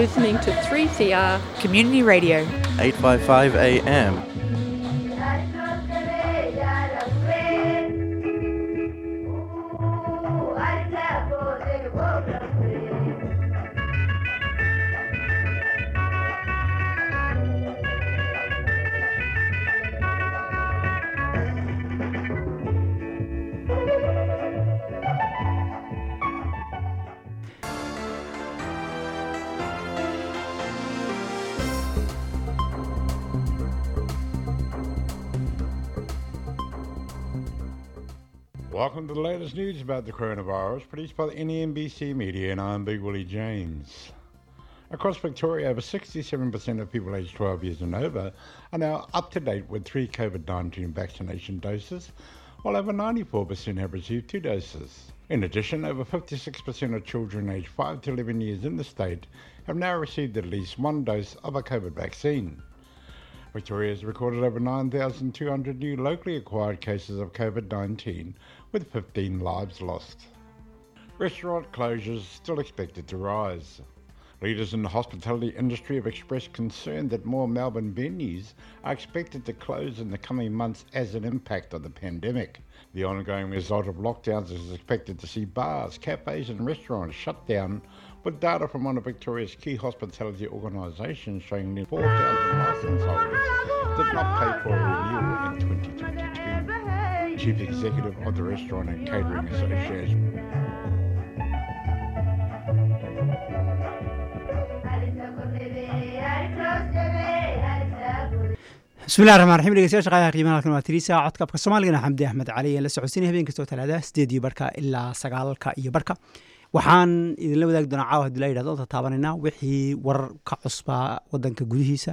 listening to 3CR Community Radio. 855 AM. Latest news about the coronavirus, produced by the NEMBC Media, and I'm Big Willie James. Across Victoria, over 67% of people aged 12 years and over are now up to date with three COVID 19 vaccination doses, while over 94% have received two doses. In addition, over 56% of children aged 5 to 11 years in the state have now received at least one dose of a COVID vaccine. Victoria has recorded over 9,200 new locally acquired cases of COVID 19, with 15 lives lost. Restaurant closures still expected to rise. Leaders in the hospitality industry have expressed concern that more Melbourne venues are expected to close in the coming months as an impact of the pandemic. The ongoing result of lockdowns is expected to see bars, cafes, and restaurants shut down, with data from one of Victoria's key hospitality organisations showing nearly 4,000 licence holders did not pay for a renewal in 2022. Chief Executive of the Restaurant and Catering Association. bismillahi raxmaan raxiim dhegeystayaasha qadaha qiimaha halkan waa tiriisa codka soomaaligana xamdi axmed cali aan la socodsiinay habeen kastoo talaada sideed iyo barka ilaa sagaalka iyo barka. Waxaan idinla wadaagi doonaa caawa haddii la yidhahdo ta taabanayna wixii warar ka cusbaa wadanka gudihiisa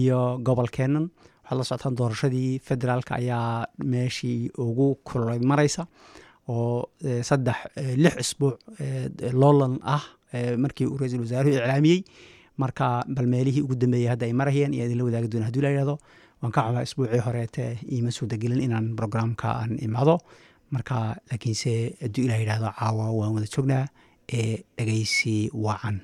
iyo gobolkeennan waxaad la socotaan doorashadii federaalka ayaa meeshii ugu kulay maraysa oo saddex lix isbuuc loolan ah markii uu ra'iisul wasaaruhu iclaamiyey. Marka bal meelihii ugu dambeeyey hadda ay marayeen iyo idinla wadaagi doona haddii la yidhahdo waan ka xubaa isbuucii horeete iima suurtagelin inaan brograamka aan imaado. Marka laakiinse hadduu ilah yidhahdo caawa waan wada joognaa ee dhegeysi wacan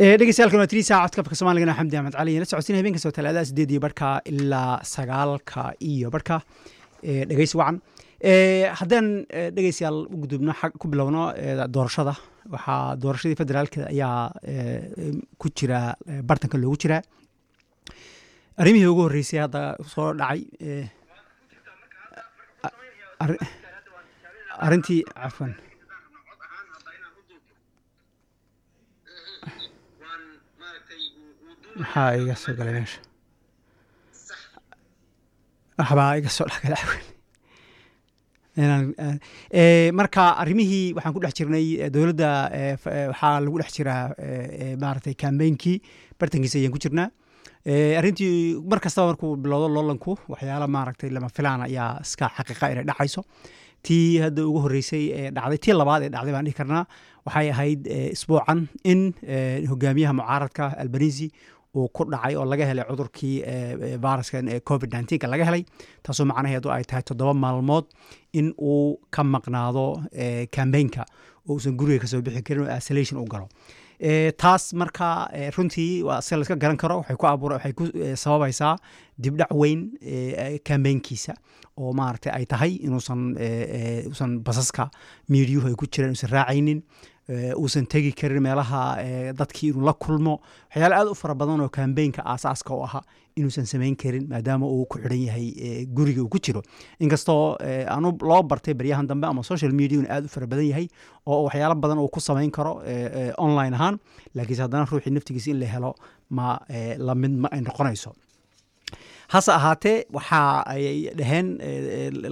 dhegeystayaal waa tiriisa codkabka soomaaligana xamdi axmed cali. La socodsiin habeen kastoo talaadaha sideed iyo barhka ilaa sagaalka iyo barhka dhegeysi wacan. Haddaan dhegeystayaal u gudubno xag ku bilowno doorashada. Waxaa doorashadii federaalka ayaa ku jira bartanka loogu jiraa arrimihii ugu horreysay hadda soo dhacay arrintii cafwan maxaa iga soo galay meesha? Waxbaa iga soo dhexgalay marka arrimihii waxaan ku dhex jirnay dowladda waxaa lagu dhex jiraa maaragtay kambeynkii bartankiisa ayaan ku jirnaa. Arrintii mar kastaba markuu bilowdo loolanku waxyaala maaragtay lama filaan ayaa iska xaqiiqa inay dhacayso. Tii hadda ugu horreysay ee dhacday tii labaad ee dhacday baan dhihi karnaa waxay ahayd isbuucan in hogaamiyaha mucaaradka albanisi uu ku dhacay oo laga helay cudurkii viruskan ee covid nneteen-ka laga helay. Taasoo macnaheedu ay tahay toddoba maalmood in uu ka maqnaado cambaynka oo uusan guriga ka soo bixi karin oo isolation u galo. Taas marka runtii waa si layska garan karo waxay ku abuur waxay ku sababaysaa dibdhac weyn cambaynkiisa oo maaragtay ay tahay inuusan usan basaska miidiyuhu ay ku jiraan uusan raacaynin uusan tegi karin meelaha dadkii inuu la kulmo. Waxyaale aad u fara badan oo kambeynka aasaaska u ahaa inuusan samayn karin maadaama uu ku xidhan yahay guriga uu ku jiro. Inkastoo aanu loo bartay baryahan dambe ama social mediaun aad u fara badan yahay oo waxyaalo badan uu ku samayn karo online ahaan laakiinse haddana ruuxii naftigiisa in la helo ma la mid ma ay noqonayso. Hase ahaatee waxa ay dhaheen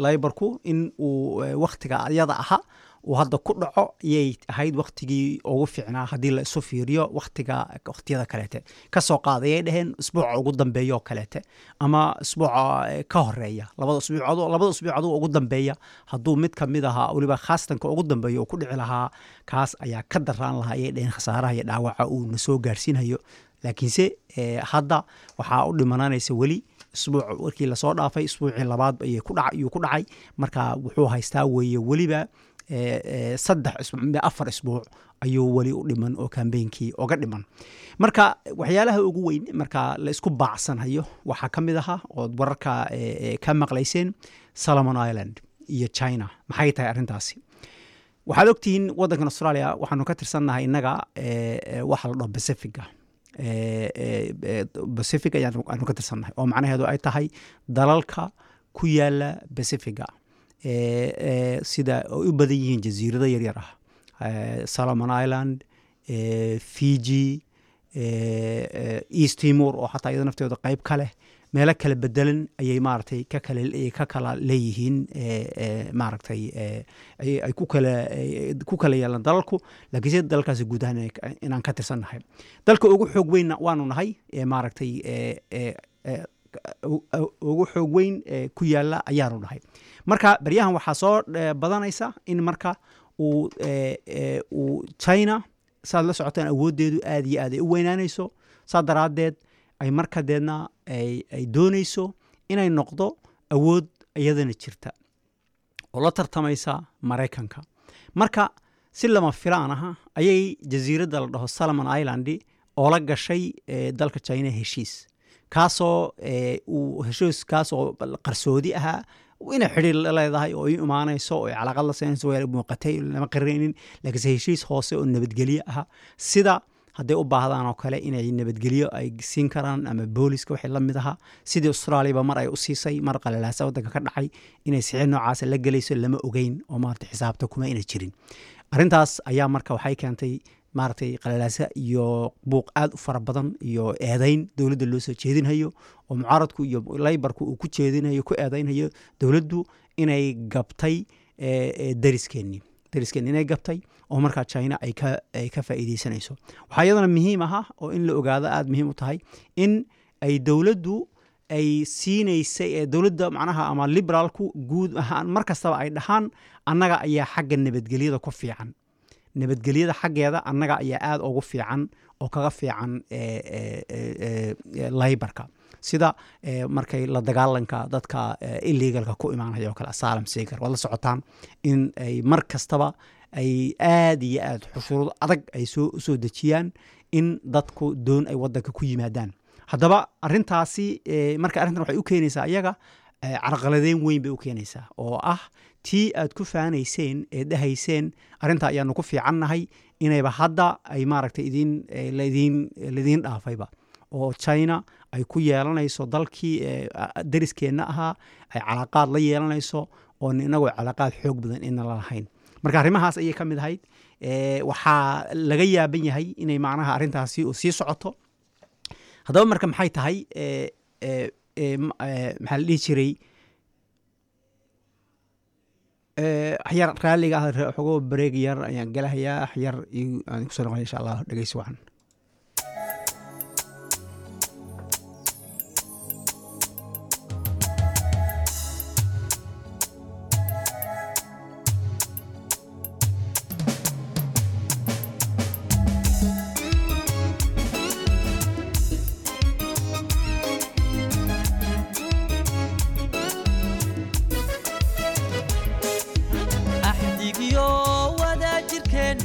laybarku in uu wakhtiga ayada aha uu hadda ku dhaco ayay ahayd wakhtigii ugu fiicnaa haddii la isu fiiriyo wakhtiga wakhtiyada kaleete. Kasoo qaadayay dhaheen isbuuca ugu dambeeya oo kaleete ama isbuuca ka horreeya labada usbuucod labada usbuucadu ugu dambeeya. Hadduu mid ka mid ahaa weliba khaastanka ugu dambeeya uu ku dhici lahaa kaas ayaa ka daraan lahaa ayay dhaheen khasaaraha iyo dhaawaca uu na soo gaarsiinhayo laakiinse hadda waxaa u dhimananaysa weli isbuuc markii la soo dhaafay isbuucii labaad ayuu ku dhacay. Marka wuxuu haystaa weeye weliba saddex afar isbuuc ayuu weli u dhiman oo kambeynkii oga dhiman. Marka waxyaalaha ugu weyn marka la isku baacsanhayo waxaa ka mid ahaa ood wararka ka maqlayseen solomon island iyo china. Maxay tahay arrintaasi? Waxaad ogtihiin waddankan australia waxaanu ka tirsannahay innaga waxa la dhaho pacifica pacific ayaanu ka tirsannahay oo macnaheedu ay tahay dalalka ku yaalla pacifica sida u badan yihiin jasiirado yaryar ah. Solomon island fiji east timor oo xataa iyado nafteeda qeyb ka leh meelo kala bedelan ayay maaragtay ka kala ka kala leeyihiin maaragtay ay ku kala yeelan dalalku. Laakiin se dalalkaasi guud ahaan inaan ka tirsannahay dalka ugu xoog weynna waanu nahay maaragtay ugu xoog weyn ku yaalla ayaanu nahay marka baryahan waxaa soo badanaysa in marka uu uu china saad la socotaan awooddeedu aad iyo aad ay u weynaanayso saa daraaddeed ay markadeedna ay doonayso inay noqdo awood iyadana jirta oo la tartamaysa maraykanka. Marka si lama filaan aha ayay jasiiradda la dhaho solomon island oo la gashay dalka china heshiis. Kaasoo heshiis kaasoo qarsoodi ahaa inay xidhiir leedahay oo i imaanayso oo calaaqad la seenayso waa muuqatay lama qaraynin laakiinse heshiis hoose oo nabadgelyo aha sida hadday u baahdaan oo kale inay nabadgelyo ay siin karaan ama booliska waxay la mid ahaa sidii australiaba mar ay u siisay mar qalalaasa waddanka ka dhacay inay sixid noocaasa la gelayso lama ogeyn oo maarata xisaabta kuma ina jirin arrintaas ayaa marka waxay keentay maaragtay qalalaasa iyo buuq aad u fara badan iyo eedayn dowladda loo soo jeedinhayo oo mucaaradku iyo laybarku uu ku jeedinhayo ku eedaynhayo dowladdu inay gabtay dariskeenni dariskeenni inay gabtay oo markaa china ay ka faa'iideysanayso. Waxaa iyadana muhiim aha oo in la ogaado aada muhiim u tahay in ay dowladdu ay siinaysay ee dowladda macnaha ama liberaalku guud ahaan mar kastaba ay dhahaan annaga ayaa xagga nabadgelyada ku fiican. Nabadgelyada xaggeeda annaga ayaa aada ugu fiican oo kaga fiican laybarka. Sida markay la dagaalanka dadka illegalka ku imaanaya oo kale asylum seeker waad la socotaan in ay mar kastaba ay aad iyo aad shuruud adag ay soo dejiyaan in dadku doon ay wadanka ku yimaadaan haddaba arintaasi marka arrintan waxay u keenaysaa iyaga carqaladeyn weyn bay u keenaysaa oo ah tii aad ku faanayseen ee dhahayseen arrintaa ayaanu ku fiicannahay inayba hadda ay maaragtay idin ladin ladiin dhaafayba. Oo china ay ku yeelanayso dalkii dariskeenna ahaa ay calaaqaad la yeelanayso oon inagoo calaaqaad xoog badan ina la lahayn. Marka arrimahaas ayay ka mid ahayd waxaa laga yaaban yahay inay macnaha arrintaasi sii socoto haddaba marka maxay tahay maxaa la dhihi jiray? Waxyar raalliga ah xogoo bareeg yar ayaan galahayaa waxyar aan ku soo noqon insha allah dhegeysi wacan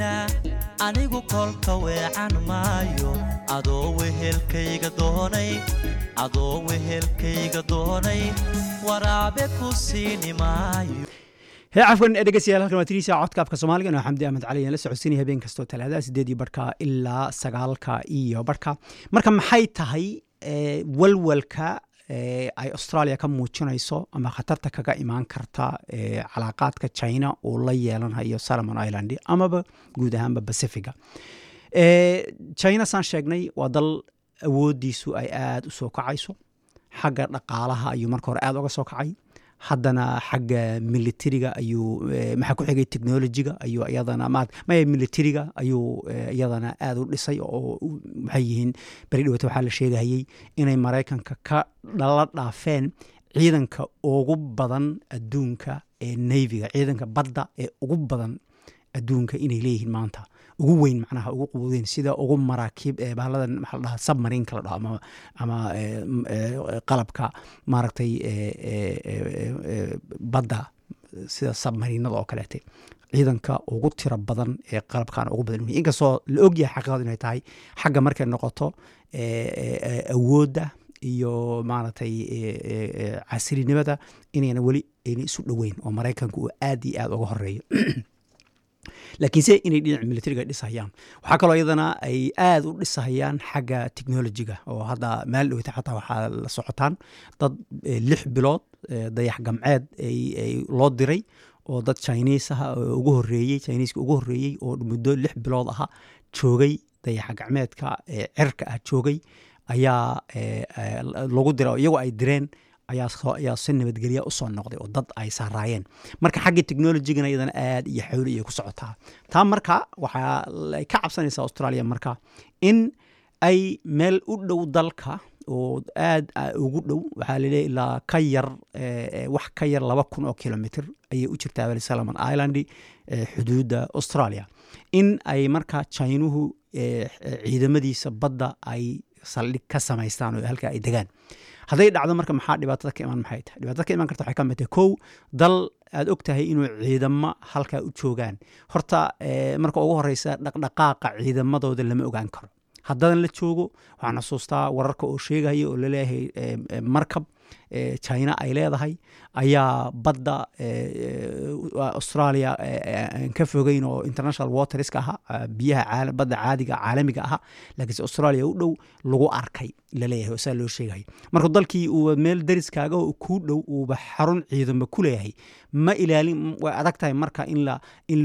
anigu kolka weecan maayo. Adoo wehelkayga doonay adoo wehelkayga doonay waraabe ku siini maayo. Hee cafwan dhegeystayaal halkan waa tiriisa codkaafka soomaaliga anoo xamdi ahmed cali aan la socodsiinaya habeen kastoo talaadaha sideed iyo barhka ilaa sagaalka iyo barhka marka maxay tahay walwalka ay australia ka muujinayso ama khatarta kaga imaan karta calaaqaadka china uu la yeelanayo salomon island amaba guud ahaanba pacifiga china saan sheegnay waa dal awoodiisu ay aada u soo kacayso. Xagga dhaqaalaha ayuu marka hore aada uga soo kacay haddana xagga militariga ayuu maxaa ku xigay technologiga ayuu iyadana ma maya militariga ayuu iyadana aada u dhisay oo maxay yihiin beri dhawata waxaa la sheegahayey inay maraykanka ka dhala dhaafeen ciidanka ugu badan adduunka ee navyga ciidanka badda ee ugu badan adduunka inay leeyihiin maanta ugu weyn macnaha ugu qubudeyn sida ugu maraakiib ee bahladan maxaa la dhahaa la dhaho ama ama qalabka maaragtay badda sida submarinada oo kaleete. Ciidanka ugu tiro badan ee qalabkan ugu badan. Inkastoo la ogyahay xaqiiqadu inay tahay xagga markay noqoto awoodda iyo maaragtay casirinimada inayna weli ayna isu dhoweyn oo maraykanka uu aad iyo aad uga horeeyo laakiinse inay dhinaca militariga dhisahayaan. Waxaa kaloo iyadana ay aada u dhisahayaan xagga technologiga oo hadda meel dhowta xataa waxaa la socotaan. Dad lix bilood dayax gamceed loo diray oo dad chiniis ah ugu horeeyey chiniiska ugu horeeyey oo muddo lix bilood aha joogay dayaxa gacmeedka cirka ah joogay ayaa lagu diray oo iyagoo ay direen ayaa si nabadgelya u soo noqday oo dad ay saaraayeen marka xagga technologigana iyadana aad iyo xawli ayay ku socotaa. Taa marka waxaa ka cabsanaysaa australia marka in ay meel u dhow dalka oo aad ugu dhow waxaa laleeya ilaa ka yar wax ka yar laba kun oo kilomitr ayay u jirtaa weli salomon island xuduudda australia. In ay marka chinuhu ciidamadiisa badda ay saldhig ka samaystaan oo halka ay degaan hadday dhacdo marka maxaa dhibaatada ka imaan maxay? Tahay dhibaatada ka imaan karta waxay ka mid tahay kow dal aad og tahay inuu ciidamo halkaa u joogaan. Horta marka ugu horeysa dhaqdhaqaaqa ciidamadooda lama ogaan karo. Haddadan la joogo waxaan xusuustaa wararka oo sheegaya oo la leeyahay markab china ay leedahay ayaa badda australia ka fogeyn oo international waterska aha biyaha badda caadiga caalamiga aha. Laakiinse australia u dhow lagu arkay la leeyahay saa loo sheegay. Marka dalkii uu meel dariskaaga kuu dhow uuba xarun ciidamo ku leeyahay ma ilaalin way adag tahay marka in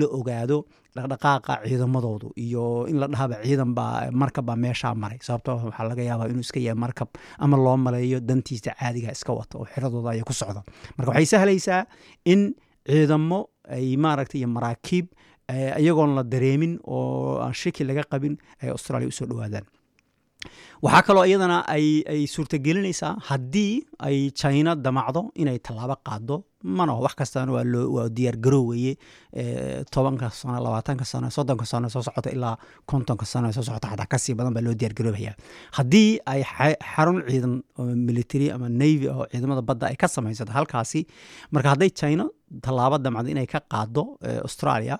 la ogaado dhaqdhaqaaqa ciidamadoodu iyo in la dhahaba ciidan baa markab baa meeshaa maray. Sababto waxaa laga yaabaa inuu iska yahay markab ama loo maleeyo dantiisa caadiga iska wata oo xiradooda aya ku socda marka waxay sahlaysaa in ciidamo ay maaragtay iyo maraakiib iyagoon la dareemin oo aan shaki laga qabin ay australia u soo dhowaadaan waxaa kaloo iyadana ay ay suurtagelinaysaa haddii ay china damacdo inay tallaabo qaado mana wax kastana waa loo waa diyaar garoowaye eh, tobanka sano labaatanka sano soddonka sano soo socota ilaa kontonka sano soo socota xataa ka sii badan baa loo diyaar garoobaya haddii ay xa- xarun ciidan military ama navy oo ciidamada badda ay ka samaysato halkaasi marka hadday china tallaabo damacdo inay ka qaado australia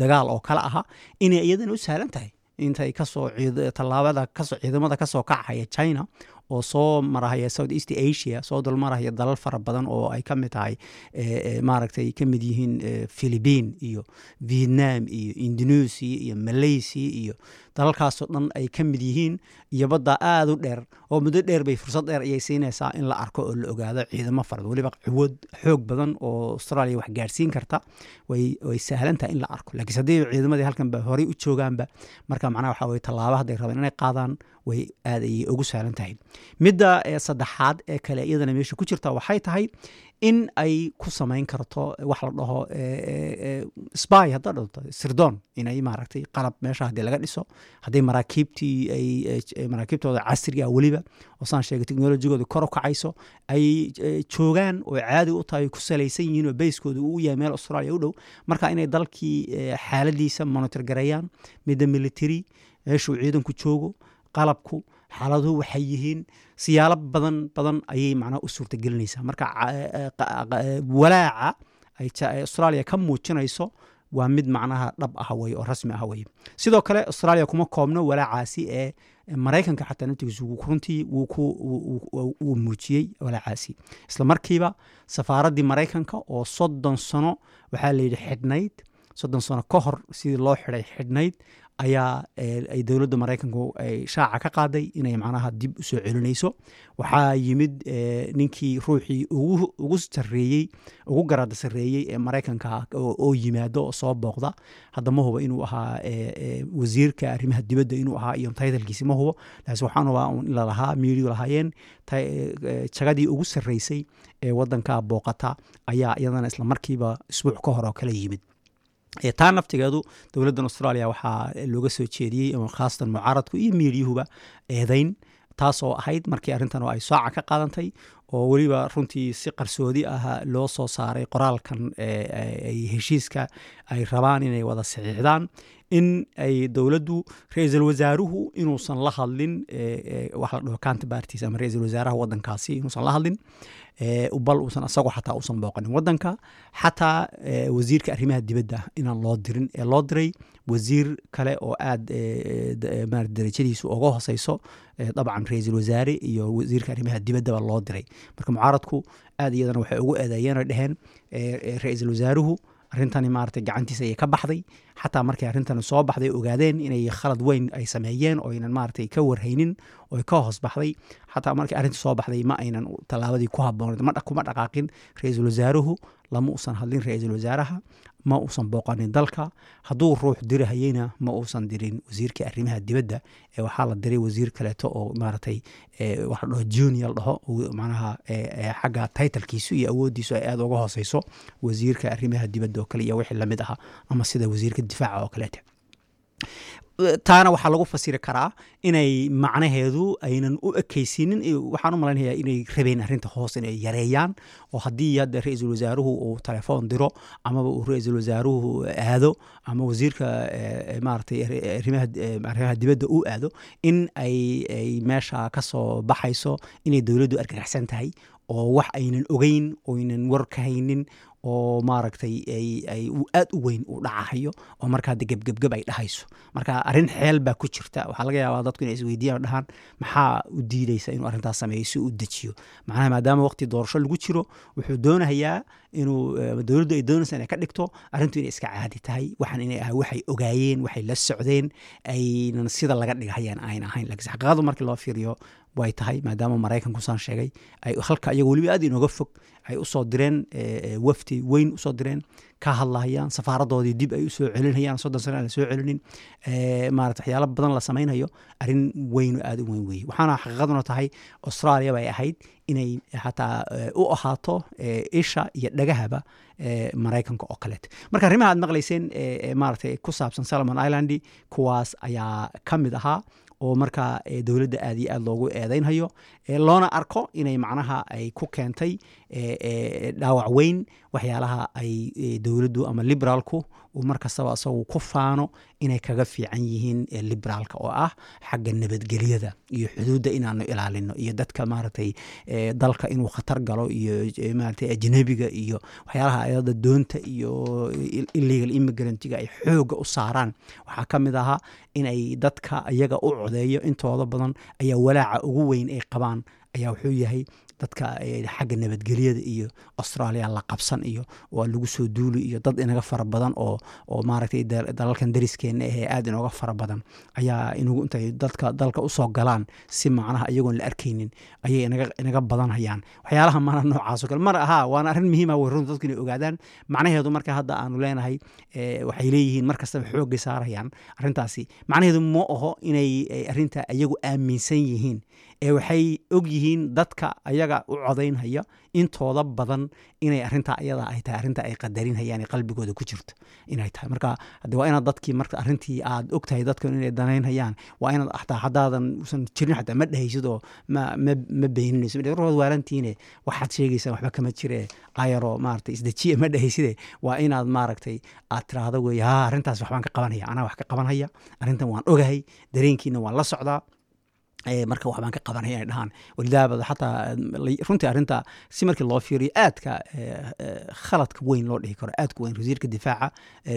dagaal oo kale aha inay iyadana u sahlan tahay intay ka soo tallaabada ciidamada ka soo kacaya china oo soo marahaya south east asia soo dulmarahaya dalal fara badan oo ay ka mid tahay eh, eh, maaragtay ka mid yihiin eh, philippine iyo vietnam iyo indonesia iyo malaysia iyo dalalkaasoo dhan ay ka mid yihiin iyo badda aada u dheer oo muddo dheer bay fursad dheer ayay siinaysaa in la arko oo la ogaado ciidamo fara badan. Weliba awood xoog badan oo australia wax gaarsiin karta way sahlan tahay in la arko. Laakiin haddii ciidamadii halkan horey u joogaanba marka macnaha waxaa weye tallaabo hadday rabaan inay qaadaan way aad ayay ugu sahlan tahay. Midda saddexaad ee kale iyadana meesha ku jirta waxay tahay in ay ku samayn karto wax la dhaho eh, eh, eh, spy hadda dhunto sirdoon inay maaragtay qalab meesha haddii laga dhiso hadday maraakiibtii ay maraakiibtooda casriga ah weliba oo saan sheegay teknolojigooda kor u kacayso ay joogaan oo caadi u tahay ku salaysan yihiin oo bayskooda uu yahay meel australia u dhow marka inay dalkii xaaladiisa monitor gareeyaan midda military meeshuu ciidanku joogo qalabku xaaladuhu waxay yihiin siyaalo badan badan ayay macnaha u suurtagelinaysaa. Marka ca- eh, qa- qa- eh, walaaca ay ay australia ka muujinayso waa mid macnaha dhab ah weye oo rasmi ah weye sidoo kale australia kuma koobno walaacaasi ee maraykanka xataa naftigiisu runtii wuu muujiyey walaacaasi. Isla markiiba safaaraddii maraykanka oo soddon sano waxaa la yidhi xidhnayd soddon sano ka hor sidii loo xidhay xidhnayd ayaa eh, ay dowladda maraykanku ay shaaca ka qaaday inay macnaha dib u soo celinayso. Waxaa yimid eh, ninkii ruuxii ugu sarreeyey ugu garada sarreeyey ee maraykanka oo yimaado oo soo booqda. Hadda ma hubo inuu ahaa eh, eh, wasiirka arrimaha dibadda inuu ahaa iyo taytalkiisi ma hubo. Laakiin waxaan lalahaa miidiyu lahaayeen eh, eh, jagadii ugu sarreysay ee waddanka booqata ayaa iyadana isla markiiba isbuuc ka hor oo kale yimid. Eh, taa naftigeedu dowladdan australia waxaa looga soo jeediyey khaasatan mucaaradku iyo miidiyuhuba eedayn taasoo ahayd markii arrintan oo ay sooca ka qaadantay oo weliba runtii si qarsoodi ah loo soo saaray qoraalkan ay heshiiska ay rabaan inay wada saxiixdaan in ay dowladdu ra'iisul wasaaruhu inuusan la hadlin eh, eh, wax la dhaho counterparties ama ra'iisul wasaaraha waddankaasi inuusan la hadlin eh, bal uusan asagoo xataa uusan booqanin waddanka xataa wasiirka arrimaha dibadda inaan loo dirin ee loo diray wasiir kale oo aad maarata darajadiisu uga hooseyso eh, dabcan ra'iisul wasaare iyo wasiirka arrimaha dibaddaba loo diray. Marka mucaaradku aad iyadana waxay ugu eedeeyeen dheheen eh, eh, ra'iisul wasaaruhu arrintani maaragtay gacantiisa ayay ka baxday. Xataa markay arrintani soo baxday ogaadeen inay khalad weyn ay sameeyeen oo aynan maaragtay ka warhaynin oo ay ka hoos baxday. Xataa markay arrinta soo baxday ma aynan tallaabadii ku dha- kuma dhaqaaqin. Ra'iisul wasaaruhu lama uusan hadlin ra'iisul wasaaraha ma uusan booqanin dalka. Hadduu ruux dirahayeyna ma uusan dirin wasiirka arrimaha dibadda ee waxaa la diray wasiir kaleeto oo maaragtay eh, waxa la dhaho junior dhaho macnaha eh, eh, xagga taytalkiisu iyo awooddiisu ay aada uga hooseyso wasiirka arrimaha dibadda oo kale iyo wixii la mid ahaa ama sida wasiirka difaaca oo kaleete taana waxaa lagu fasiri karaa inay macnaheedu aynan u ekaysiinin. Iyo waxaan u malaynayaa inay rabeen arrinta hoos inay yareeyaan oo haddii hadda ra'iisul wasaaruhu uu telefoon diro amaba uu ra'iisul wasaaruhu aado ama wasiirka eh, arri- arrimaha eh, arrimaha dibadda uu aado in ay meesha ka soo baxayso inay dowladdu argagaxsan tahay oo wax aynan ogeyn oynan war ka haynin oo maaragtay ay aad u weyn u dhacahayo oo markaa de gebgebgeb ay dhahayso. Marka arrin xeel baa ku jirta. Waxaa laga yaabaa dadku inay isweydiiyaan dhahaan maxaa u diidaysa inuu arrintaas sameeyo si uu dejiyo? Macnaha maadaama waqti doorasho lagu jiro wuxuu doonayaa inuu eh, dowladdu ay doonaysa inay ka dhigto arrintu inay iska caadi tahay. Waxaan inay ahay waxay ogaayeen waxay la socdeen aynan sida laga dhigahayaan ayn ahayn laakiin xaqiiqadu markii loo fiiriyo way tahay maadaama maraykanku saan sheegay ay halka iyago weliba aad inooga fog ay u soo direen eh, eh, wafdi weyn u soo direen ka hadlahayaan safaaradoodii dib ay u soo celinayaan soddon sano aan la soo celinin eh, maarata waxyaalo badan la samaynayo arrin weyn oo aad u weyn weeye waxaana xaqiiqaduna tahay australia bay ahayd inay xataa u ahaato isha iyo dhagahaba maraykanka oo kaleete marka arrimaha aad maqlayseen maaragtay ku saabsan solomon island kuwaas ayaa ka mid ahaa oo markaa eh, dowladda aad iyo aad loogu eedeynhayo eh, loona arko inay macnaha ay ku keentay eh, dhaawac weyn waxyaalaha ay dowladdu ama liberaalku uu mar kastaba isagu ku faano inay kaga fiican yihiin liberaalka oo ah xagga nabadgelyada iyo xuduudda inaanu ilaalino iyo dadka maaragtay dalka inuu khatar galo iyo maaragtay ajnabiga iyo waxyaalaha ayada doonta iyo il- illegal immigrantga ay xooga u saaraan. Waxaa ka mid ahaa inay dadka iyaga u codeeyo intooda badan ayaa walaaca ugu weyn ay qabaan. Ayaa wuxuu yahay dadka eh, xagga nabadgelyada iyo australia la qabsan iyo waa lagu soo duuli iyo dad inaga fara badan oo oo maaragtay dal- dalalkan dariskeena ahee aad inooga fara badan ayaa inugu intay dadka dalka u soo galaan si macnaha iyagoon la arkaynin ayay inaga badanhayaan waxyaalaha mana noocaas oo kale. Mar ahaa waana arrin muhiima wey runta dadku inay ogaadaan. Macnaheedu marka hadda aanu leenahay eh, waxay leeyihiin mar kastaba xoogay saarayaan arrintaasi. Macnaheedu ma aho inay eh, arrinta iyagu aaminsan yihiin ee waxay og yihiin dadka ayaga u codaynhaya intooda badan inay arintaa ayada ay tahay arrinta ay qadarinhayaan qalbigooda ku jirto inay tahay. Marka hade waa inaad dadkii marka arrintii aad og tahay dadkan inay danaynhayaan waa inaad xataa haddaadan usan jirin xataa ma dhehaysid oo ma beeninayso rood waalantiine waxaad sheegaysaan waxba kama jire ayaroo maaragtay isdejiye ma dhehayside waa inaad maaragtay aad tiraahdo weeye ha arrintaas waxbaan ka qabanaya anaa wax ka qabanhaya arrintan waan ogahay dareenkiina waan la socdaa. Eh, marka waxbaan ka qabanaya inay dhahaan. Walidaabada xataa la- runtii arrinta si markii loo fiiriyo aadka khaladka weyn loo dhihi karo aadka weyn wasiirka difaaca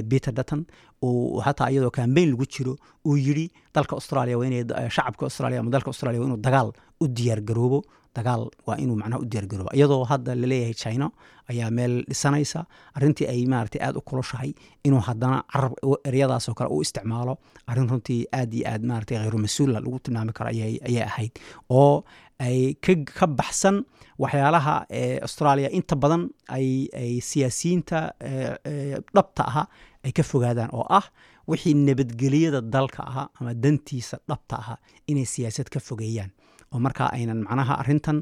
peter dutton uu xataa iyadoo kambeyn lagu jiro uu yiri dalka australia waa inay shacabka australia ama dalka australia waa inuu dagaal u diyaar garoobo dagaal waa inuu macnaha u diyaar garoobo iyadoo hadda la leeyahay china ayaa meel dhisanaysa arrintii ay maaragtay aad u kulushahay inuu haddana carab eryadaas oo kale u isticmaalo arrin runtii aad iyo aad maaragtay khayru mas'uula lagu tilmaami karo ayay ahayd. Oo ay ka baxsan waxyaalaha ee australia inta badan ay ay siyaasiyiinta eh, eh, dhabta aha ay ka fogaadaan oo ah wixii nabadgelyada dalka aha ama dantiisa dhabta aha inay siyaasad ka fogeeyaan oo markaa aynan macnaha arrintan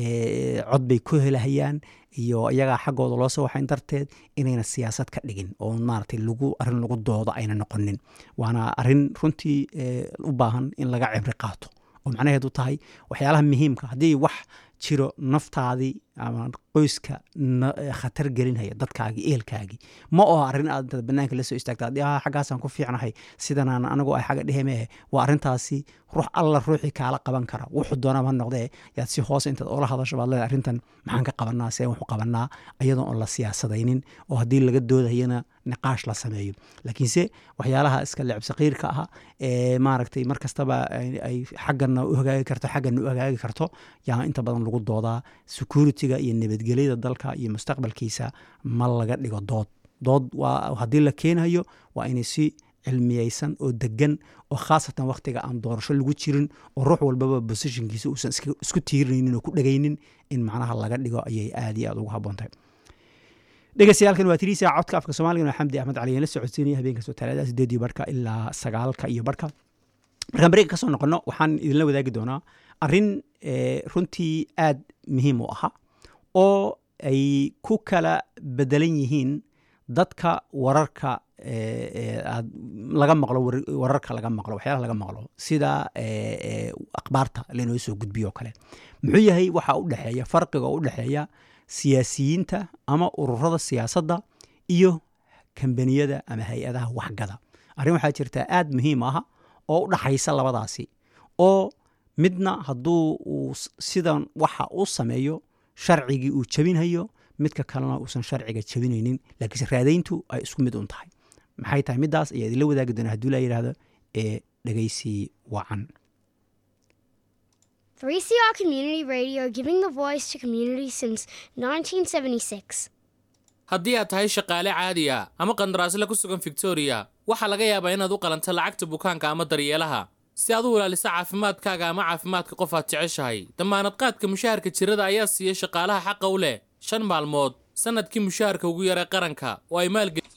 eh, cod bay ku helahayaan iyo iyagaa xaggooda loo soo waxayn darteed inayna siyaasad ka dhigin oo maaragtay lagu arrin lagu doodo ayna noqonin. Waana arrin runtii u baahan in laga cibri qaato oo macnaheedu tahay waxyaalaha muhiimka haddii wax jiro naftaadii ama qoyska khatar gelinhaya dadkaagii ehelkaagii ma oo arrin aad banaanka la soo istaagta xaggaasaan ku fiicnahay sidanaan anagu ay xagga dhehemehe waa arrintaasi ruux alla ruuxii kaala qaban kara. Wuxuu doonaba noqdee yaad si hoose intaad oola hadasho baad leedahay arrintan maxaan ka qabanaa seen waxu qabanaa iyadoo oon la siyaasadaynin oo haddii laga doodayana niqaash la sameeyo. Laakiinse waxyaalaha iska lecb saqiirka ah ee maaragtay mar ay xaggana u hagaagi karto xaggana u hagaagi karto yaa inta badan lagu doodaa security-ga iyo nabadgelyada dalka iyo mustaqbalkiisa ma laga dhigo dood. Dood haddii la keenayo waa inay si cilmiyeysan oo degan oo khaasatan wakhtiga aan doorasho lagu jirin oo ruux walbaba positionkiisa uusan isku tiirinaynin oo ku dhegaynin in macnaha laga dhigo ayay aad iyo aad ugu habboon tahay dhegeystayaalkan waa tiriisa codka afka soomaaliga xamdi axmed cali la socodsiinaya habeen kastoo talaadada sideedii barka ilaa sagaalka iyo barka. Markaan bareega ka soo noqono waxaan idinla wadaagi doonaa arrin eh, runtii aad muhiim u aha oo ay ku kala bedelan yihiin dadka wararka eh, eh, laga maqlo war- wararka laga maqlo waxyaalaha laga maqlo sida eh, akhbaarta lainoo soo gudbiyo kale. Muxuu yahay waxa u dhexeeya farqiga u dhexeeya siyaasiyiinta ama ururada siyaasadda iyo kambaniyada ama hay'adaha waxgada. Arrin waxaa jirta aad muhiim ah oo u dhaxaysa labadaasi oo midna hadduu uu sidan waxa uu sameeyo sharcigii uu jebinhayo midka kalena uusan sharciga jebinaynin laakiinse raadayntu ay isku mid un tahay. Maxay tahay middaas? Ayaa idinla wadaagi doonaa hadduu la yidhaahdo ee dhegaysi wacan. 3CR Community Radio giving the voice to community since 1976. haddii aad tahay shaqaale caadi ah ama qandaraasle ku sugan victoria waxaa laga yaabaa inaad u qalanto lacagta bukaanka ama daryeelaha si aad u ilaaliso caafimaadkaaga ama caafimaadka qof aad jeceshahay dammaanad qaadka mushaharka jirada ayaa siiya shaqaalaha xaqa u leh shan maalmood. Sannadkii mushaharka ugu yaray qaranka oo ay maalgelisay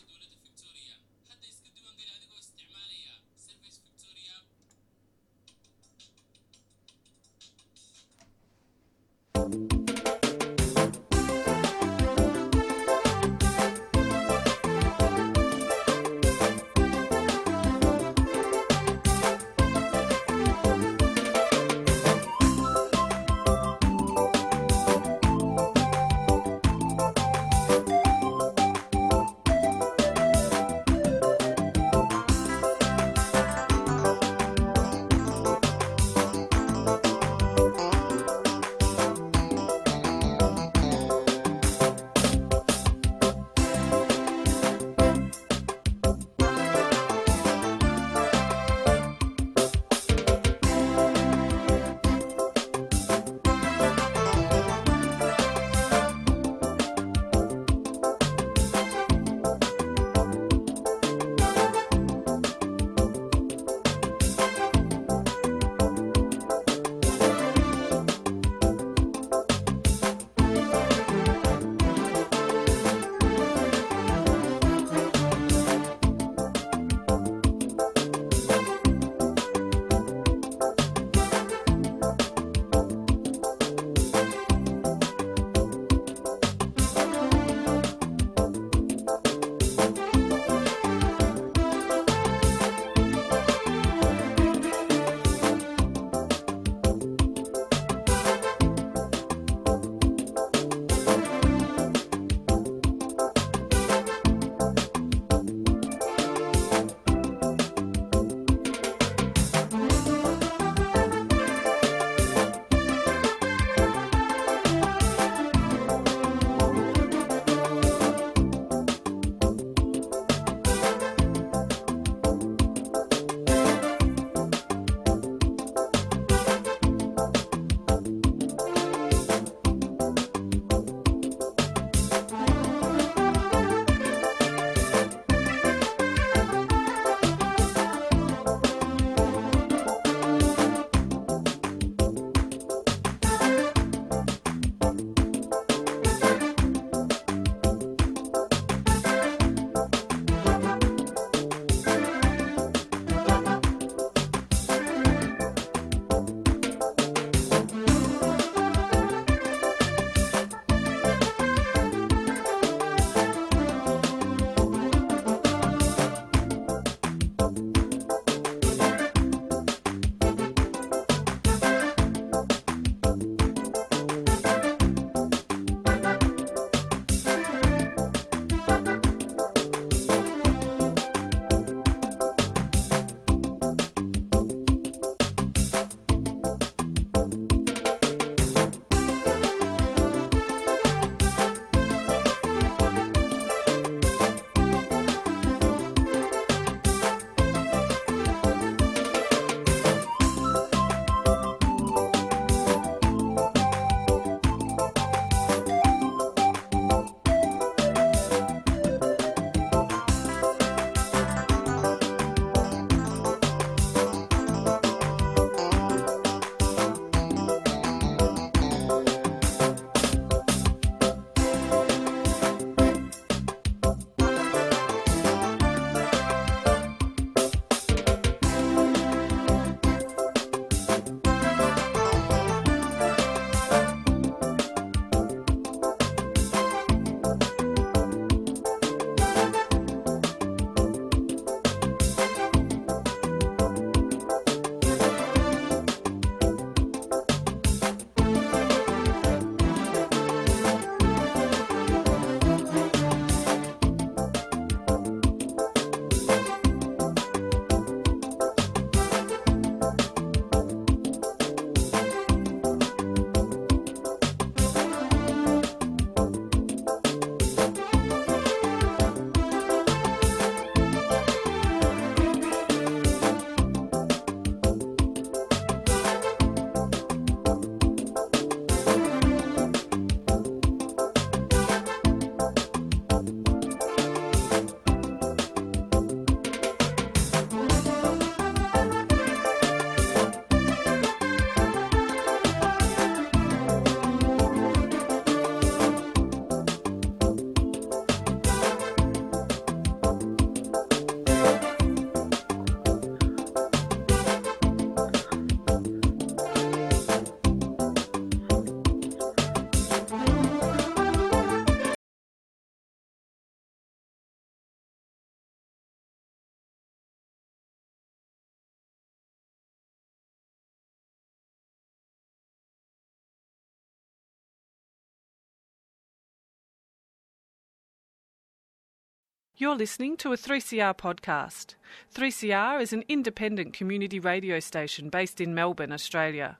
You're listening to a 3CR podcast. 3CR is an independent community radio station based in Melbourne, Australia.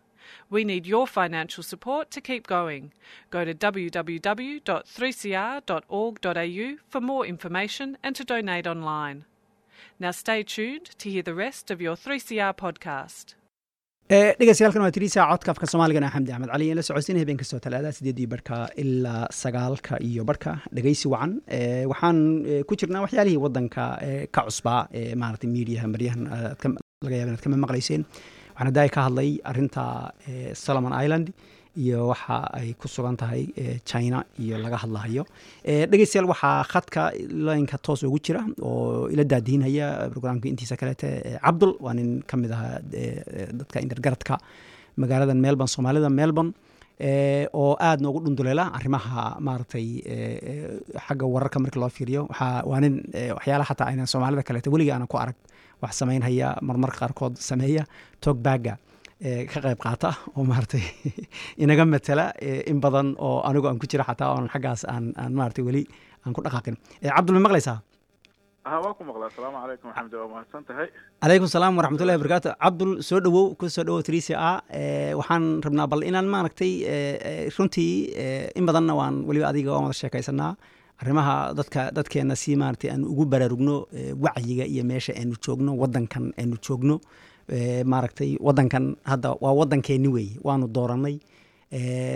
We need your financial support to keep going. Go to www.3cr.org.au for more information and to donate online. Now stay tuned to hear the rest of your 3CR podcast. Dhegeystayaaalkan waa tiriisa codka afka soomaaligana xamdi axmed cali la socodsiinaya habeen kastoo talaada sideedii barka ilaa sagaalka iyo barka. Dhegeysi wacan waxaan ku jirnaa waxyaalihii wadanka ka cusbaa ee maaragtay mediaha maryahan laga yaaba inaad kama maqlayseen. Waxaan hadda ka hadlay arinta solomon island iyo waxa ay ku sugan tahay china iyo laga hadlahayo. Dhegeystayaal waxaa khadka laynka toos ugu jira oo ila daadiinaya brograamka intiisa kaleete cabdul waa nin ka mid ahaa dadka indargaradka magaalada melbourne soomaalida melbourne oo aad noogu dhunduleela arrimaha maaragtay xagga wararka marka loo fiiriyo. Waa nin waxyaalaha xataa aynan soomaalida kaleete weliga aanan ku arag wax samaynhaya marmarka qaarkood sameeya togbaga ka qayb qaata oo maaragtay inaga matala in badan oo anigu aan ku jira xataa oon xaggaas aan aan maaragtay weli aan ku dhaqaaqin. Cabdul ma maqlaysaa? Ha waan ku maqlaa. Asalaamu calaykum maxamed waa mahadsan tahay. Calaykum salaam waraxmatullahi wabarakaatu cabdul soo dhowow ku soo dhowow trisia a. Waxaan rabnaa bal inaan maaragtay runtii in badanna waan weliba adiga waan wada sheekaysanaa arrimaha dadka dadkeena si maaragtay aan ugu baraarugno wacyiga iyo meesha aanu joogno waddankan aanu joogno maaragtay waddankan hadda waa waddankeeni weeye waanu dooranay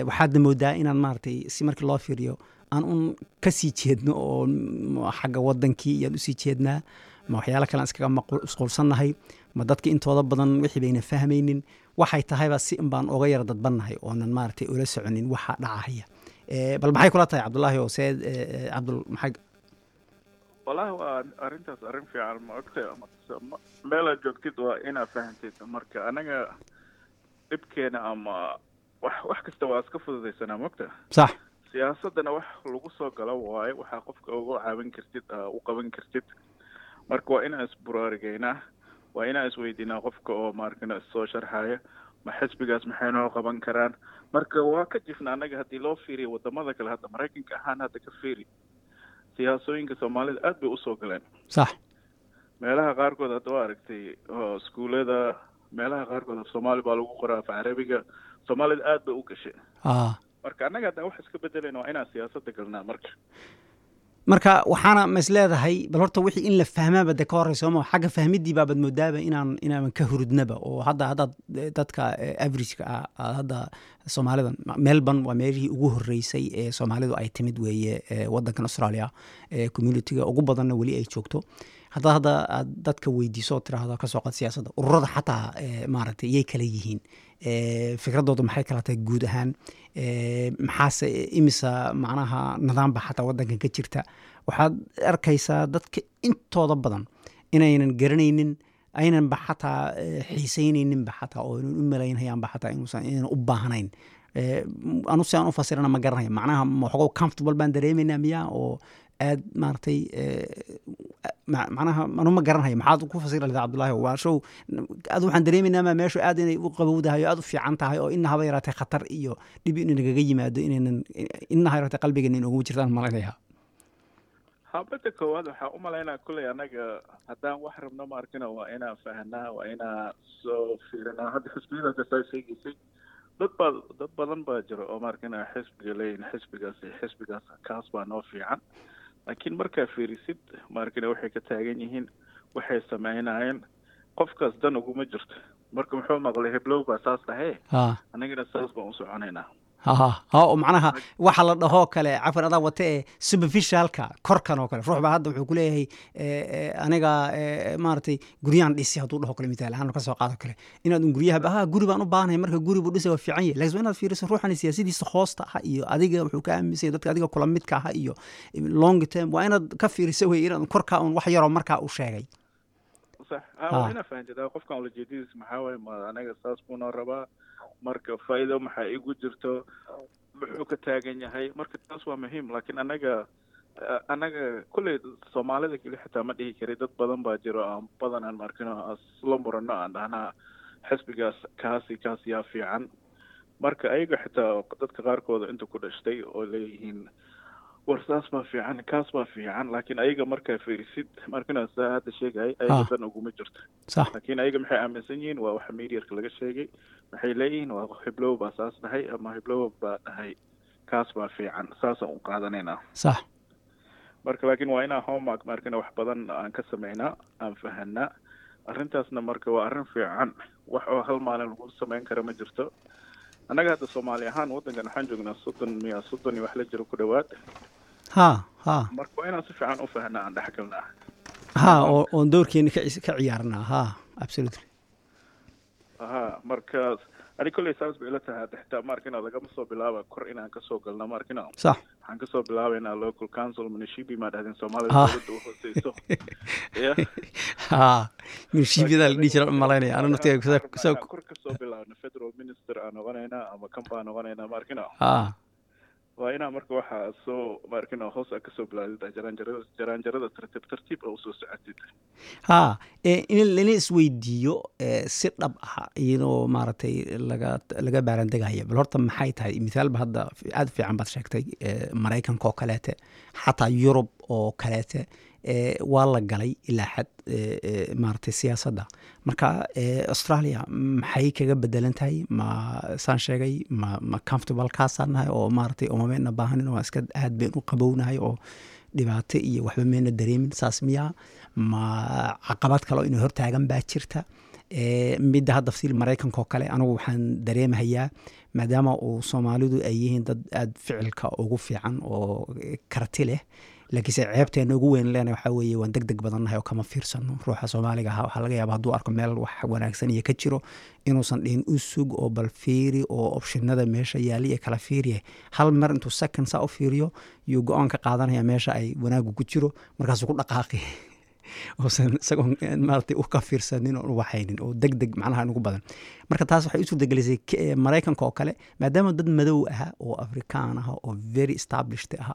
waxaadna moodaa inaan maaragtay si markii loo fiiriyo aan un ka sii jeedno oo xagga waddankii iyaan u sii jeednaa ma waxyaalo kalean iskaga masquulsannahay ma dadka intooda badan wixii bayna fahmaynin waxay tahayba si in baan oga yara dadbannahay oonan maaragtay ula soconin waxa dhacahaya bal maxay kula tahay cabdullaahi oo cabdul maxay wallaahi waa arrintaas arrin fiican ma ogtay meelaad joogtid waa inaad fahantid marka anaga dhibkeena ama wax wax kasta waa iska fududaysanaa mogta sax. Siyaasaddana wax lagu soo galo waayo waxaa qofka uga caawin kartid u qaban kartid. Marka waa inaan isburaarigeynaa waa inaan isweydiinaa qofka oo maarkana issoo sharxaya ma xisbigaas maxay noo qaban karaan. Marka waa ka jifna annaga haddii loo fiiriyo waddamada kale hadda maraykanka ahaan hadda ka fiiri siyaasooyinka soomaalida aad bay u soo galeen. Sax. Meelaha qaarkood hadda waa aragtay iskuullada meelaha qaarkood af soomaali baa lagu qoraa af carabiga soomaalida aad bay u gashay. Marka annaga haddaan wax iska bedelayna waa inaan siyaasadda galnaa marka marka waxaana ma leedahay bal horta wixii in la fahmaaba de ka horreysa sooma xagga fahmidii baabad moodaaba inaan inaanan ka hurudnaba. Oo hadda haddaad dadka averageka ah hadda soomaalida melbourne waa meelihii ugu horreysay ee soomaalidu ay timid weeye waddankan australia communitiga ugu badanna weli ay joogto. Haddaad hadda aad dadka weydiiso oo ka soo qad siyaasadda ururada xataa maaragtay yay kala yihiin fikradooda maxay kala tahay guud ahaan? Maxaase imisa macnaha nidaamba xataa waddankan ka jirta? Waxaad arkaysaa dadka intooda badan inaynan garanaynin aynanba xataa xiiseynayninba xataa oo inan u malaynhayaanba xataa inuusan u baahnayn. Anu si aan u fasirana ma garanaya macnaha waxogo comfortable baan dareemaynaa miyaa? Oo aad maaragtay macnaha anu ma garanhayo maxaad ku fasiri lahda cabdullaahi waa show. Aad waxaan dareemaynaa maa meeshu aad inay u qabowdahay oo aad u fiican tahay oo ina haba yaraatay khatar iyo dhib inu nagaga yimaado inaynan ina ha yaraatay qalbigeena in ugu jirtaan malaynaya? Habada koowaad waxaa u malaynaa kulley annaga haddaan wax rabno ma arkina waa inaan fahnaa waa inaan soo fiirinaa. Hadda xisbiyada kastaa sheegaysay dad baa dad badan baa jira oo maarkina xisbiga leeyihiin xisbigaas xisbigaas kaas baa noo fiican laakiin markaa fiirisid maarkina waxay ka taagan yihiin waxay sameynayeen. Qofkaas dan uguma jirto. Marka muxuu maqlay heblow baa saas dhahe annagana saas baan u soconaynaa ha ha oo macnaha waxa la dhahoo kale cafan adaa wata ee superficialka korkan oo kale. Ruux baa hadda wuxuu kuleeyahay aniga maaragtay guryahan dhisi hadduu dhaho kale mitaal ahaan ka soo qaado kale. Inaad un guryaha ha guri baan u baahanay marka guri buu dhisa waa fiican yahay. Lakin waa inaad fiiriso ruuxani siyaasadiisa hoosta ah iyo adiga wuxuu ka aaminsan dadka adiga kula midka ah iyo long term. Waa inaad ka fiiriso wey inaad korkaa un wax yaroo markaa uu sheegay. Sax. Waa inaa fahanteed qofkan ulajeedadiis maxaa waaye ma anaga saas bunoo rabaa marka faa'iido maxaa igu jirto? Muxuu ka taagan yahay? Marka taas waa muhiim laakiin anaga anaga kulley soomaalida keli xitaa ma dhihi kari dad badan baa jiro aan badan aan markino asla murano aan dhahnaa xisbigaas kaasi kaas yaa fiican. Marka ayaga xitaa dadka qaarkooda inta ku dhashtay oo leeyihiin war saas baa fiican kaas baa fiican laakiin ayaga markaa fiirisid markina saa hadda sheegay ayaga Ah. dan uguma jirto. Laakiin ayaga maxay aaminsan yihiin? Waa waxa mediarka laga sheegay. Waxay leeyihiin? Waa hiblow baa saas dhahay ama hiblow baa dhahay. Kaas baa fiican saasaan u qaadanaynaa. Sax. Marka laakiin waa inaan homework markina wax badan aan ka samaynaa aan fahanaa. Arrintaasna marka waa arrin fiican. Wax oo hal maalin lagu samayn kara ma jirto. Annaga hadda soomaali ahaan waddankan waxaan joognaa soddon miya soddon iyo wax la jiro ku dhowaad marka waa inaan si fiican u fahanaa aan dhexgalnaa ha oo oon doorkeena ka ci- ka ciyaarnaa. Ha absolutely. Aha markaas ani kolley saas bay ila tahay. Xitaa markina lagama soo bilaaba kor inaan ka soo galno markina sax waxaan ka soo bilaabaynaa local council munishipi maa dhahdeen soomaalida dowladda u hooseyso. Ya ha mirshiibyadaa la dhihi jira malaynaya. Anu naftiga Marka kor ka soo bilaabna federal minister aan noqonaynaa ama kan baan noqonaynaa markina ha waa inaa marka waxaa soo markina hoos aa ka soo bilaabid jaraanjarada jaraanjarada tartiib tartiib oo u soo socotid. Ha ee in lana isweydiiyo si dhab ah iyadoo maaragtay laga laga baarandegaya bal horta maxay tahay mithaalba hadda aad u fiican baad sheegtay ee, maraykanka oo kaleete xataa yurub oo kaleete ee, waa la galay ilaa xad maaragtay siyaasadda. Marka australia maxay kaga bedelan tahay? Ma saan sheegay ma ma comfortable kaasaan oo maaragtay umameena baahanin oo iska aad bayn u qabownahay oo dhibaato iyo waxba mayna dareemin. Saas miyaa ma caqabad kale oo inay hortaagan baa jirta. Midda hadda fasiil maraykanka kale anigu waxaan dareemahayaa maadaama uu soomaalidu ay yihiin dad aad ficilka ugu fiican oo karti leh laakiinse ceebteena ugu weyn leena waxaa weeye waan deg deg badannahay oo kama fiirsano. Ruuxa soomaaliga ahaa waxaa laga yaaba hadduu arko meel wax wanaagsan iyo ka jiro inuusan dhihin u oo bal fiiri oo opshinada meesha yaali ee kala fiiriya hal mar intuu second saa u fiiriyo yuu go'aan ka qaadanaya meesha ay wanaagu ku jiro markaasuu ku dhaqaaqi. Uusan isagoon maaragtay u ka fiirsanin oon u oo deg deg macnaha ugu badan. Marka taas waxay u suurtagelisay maraykanka oo kale maadaama dad madow ah oo afrikaan ah oo very established ah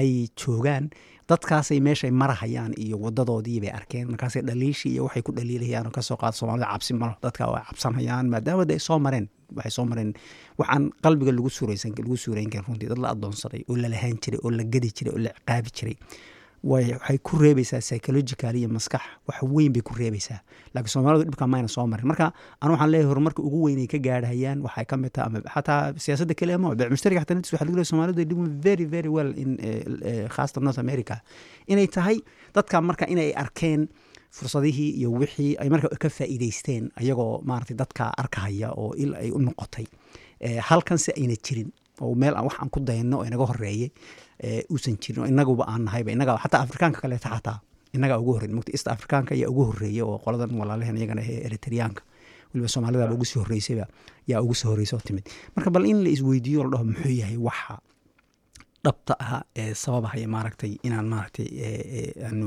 ay joogaan. Dadkaasay meeshay marahayaan iyo wadadoodii bay arkeen. Markaasay dhaliishii iyo waxay ku dhaliilayaan oo ka soo qaada soomaalida cabsi malo dadka waa cabsanayaan maadaama de ay soo mareen waxay soo mareen. Waxaan qalbiga lagu suuraysan lagu suurayn karin runtii. Dad la adoonsaday oo la lahaan jiray oo la gadi jiray oo la ciqaabi jiray waxay ku reebaysaa psychological iyo maskax wax weyn bay ku reebaysaa. Laakiin soomaalidu dhibka mayna soo marin marka anu waxaan leeyahay horumarka ugu weyn ka gaarhayaan waxay ka mid tahay ama xataa siyaasadda keliya ma beec mushtariga xataa naftiisa waxaa lagu leeyahay soomaalidu ay doing very very well in eh, eh, khaasatan north america. Inay tahay dadka marka inay arkeen fursadihii iyo wixii ay marka ka faa'iidaysteen ayagoo maaragtay dadka arkahaya oo il ay u noqotay. Eh, halkan ayna jirin oo meel wax aan ku dayno oo inaga horeeyey uusan jirin oo inaguba aan nahayba inaga xataa afrikaanka kaleeta xataa inagaa ugu horreyn. Mugta east afrikaanka ayaa ugu horreeyey oo qoladan walaalehen iyagana ee eritreyaanka weliba soomaalidaba ugu sii horreysayba yaa ugu sii horreysay oo timid. Marka bal in la isweydiiyo la dhaho muxuu yahay waxa dhabta ah ee sababahaya maaragtay inaan maaragtay aanu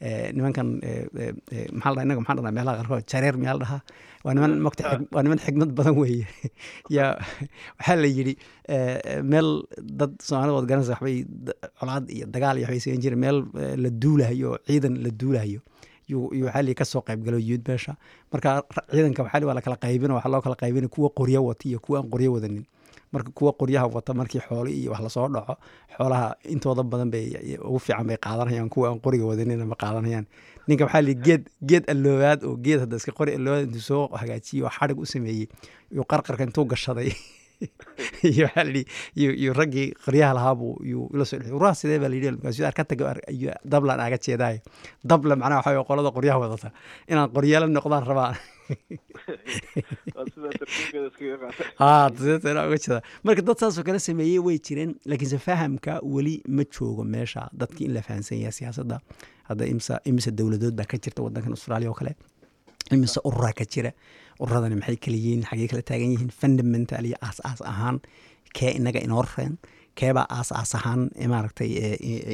nimankan ee, ee, ee, maxaa la inaga maxaa la dhahaa meelaha qaarkood jareer miyaa la dhahaa. Waa niman mogta xig- waa niman xigmad badan weeye. Yaa waxaa la yidhi ee, meel dad soomaalida waad garanaysa waxbay colaad iyo dagaal iyo waxbay samayn jireen meel ee, la duulahayo oo ciidan la duulahayo. Yuu yuu waxaa la yidhi ka soo qayb galo yuud meesha. Marka ciidanka waxaa waa la kala qaybina waxaa loo kala qaybina kuwa qoryo wata iyo kuwa aan qoryo wadanin marka kuwa qoryaha wata markii xoolo iyo wax la soo dhaco xoolaha intooda badan bay ugu fiican bay qaadanayaan. Kuwa aan qoriga wadanina ma qaadanayaan. Ninka waxaa li geed geed alloobaad oo geed hadda iska qori alloobaad intuu soo hagaajiye oo xadhig u sameeyey iyo qarqarka intuu gashaday. Iyo raggii qoryaha lahaabuu yuu ila soo dhexi uraha sidee baa la yidhi? Markaasuu arka taga dablan aaga jeedaayo. Dable macnaha weye qolada qoryaha wadata. Inaan qoryeelo noqdaan rabaan jeeda marka dad saasoo kale sameeyey way jireen laakiinse fahamka weli ma joogo meesha. Dadkii in la fahamsan yahay siyaasadda hadda imise dowladood baa ka jirta wadankan australia oo kale. Imise ururaa ka jira. Ururadani maxay kala yihiin xagee kala taagan yihiin? Fundamental iyo aas aas ahaan kee inaga inoo reen keebaa aas aas ahaan maaragtay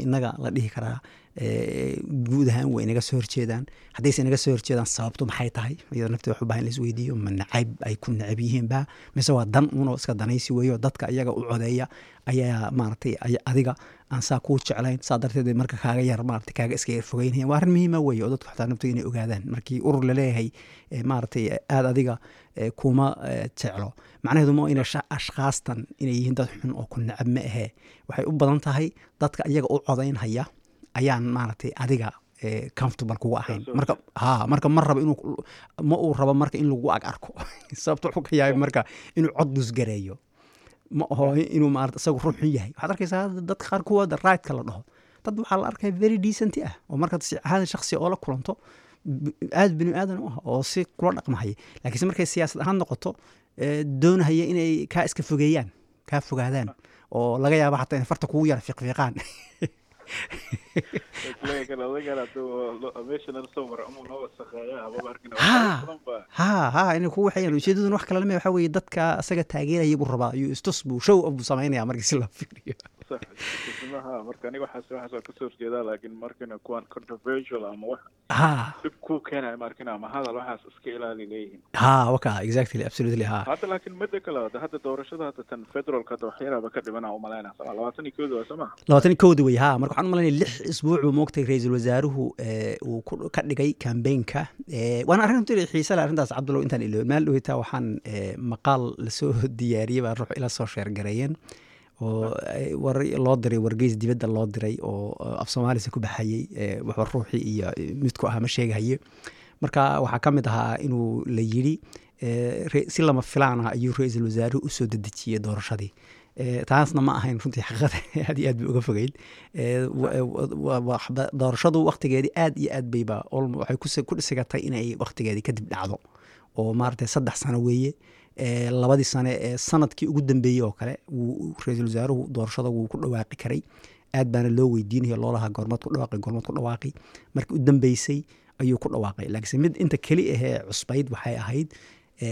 inaga la dhihi karaa guud ahaan way inaga soo horjeedaan. Haddayse inaga soo horjeedaan sababtu maxay tahay? Iyada nafteeda waxu baahan in la isweydiiyo ma nacayb ay ku necab yihiin ba mise waa dan unoo iska danaysi weeyo dadka iyaga u codeeya ayaa maaragtay ay- adiga aan saa kuu jeclayn. Saa darteed marka kaaga yar maaragtay kaaga iska yar waa arrin muhiima weeye oo dadku xataa naftooda inay ogaadaan. Markii urur la leeyahay eh, maaragtay aada adiga eh, kuma eh, jeclo. Macnaheedu ma ina ashkaastan inay yihiin dad xun oo ku necab ma ahee waxay u badan tahay dadka iyaga u codaynhaya ayaan maaragtay adiga eh, comfortable kugu ahayn. Marka ha marka ma rabo inuu ma uu rabo marka in lagu ag arko. Sababta wuxuu ka yaabay marka inuu cod dusgareeyo ma aho inuu maarata isagu xun yahay. Waxaad arkaysaa dadka qaar kuwooda right-ka la dhaho. Dad waxaa la arkaya very decent ah oo markaad si caada shakhsi oo la kulanto b- aad bini aadan u ah oo si kula dhaqmahaya laakiinse markay siyaasad ahaan noqoto eh, doonahaya inay kaa iska fogeeyaan kaa fogaadaan oo laga yaaba xataa inay farta kugu yara fiiqfiiqaan kugu waxayaan ujeedaduna wax kale lama waxaa weeye dadka asaga taageeraya buu rabaa iyo istus buu show off buu samaynaya markii si loo fiiriyo ha marka aniga waxaas waxaas waa ka soo horjeedaa laakiin markina kuwan controversial ama wax dhib ku keenaya markina ama hadal waxaas iska ilaali leeyihiin. Ha waka exactly absolutely ha. Hadda laakiin midda kale hadda hadda doorashada hadda tan federalka hadda waxyaraaba ka dhimanaa umalaynaa sama labaatan iyo kooda waa sama labaatan iyo kowda wey ha. Marka waxaan u malaynaya lix isbuuc uu moogtay ra'iisul wasaaruhu eh, uu ka dhigay kambeynka waana arrin runtii xiise leh arrintaas cabdulow intaan iloobin. Maalin dhaweytaa waxaan eh, maqaal la soo diyaariyey baa ruux ila soo sheergareeyeen oo war loo diray wargeys dibadda loo diray oo eh, af soomaalisa ku baxayey eh, waxba ruuxii iyo eh, midku ahaa ma sheegahaye marka waxaa ka mid ahaa inuu la yidhi si lama filaan ah ayuu ra'iisul wasaaruhu u soo dedejiyey doorashadii. Taasna ma ahayn runtii xaqiiqada aad iyo aad bay uga fogeyd. Doorashadu waktigeedii aad iyo aad bayba waxay ku dhisigatay inay waktigeedii kadib dhacdo. Oo maaragtay saddex sano weeye labadii sane ee sannadkii ugu dambeeyey oo kale wuu ra'iisul wasaaruhu doorashada wuu ku dhawaaqi karay. Aad baana loo weydiinaya loolahaa goormaad ku dhawaaqay goormaad ku dhawaaqay markii u dambeysay ayuu ku dhawaaqay. Laakiinse mid inta keli ahee cusbayd waxay ahayd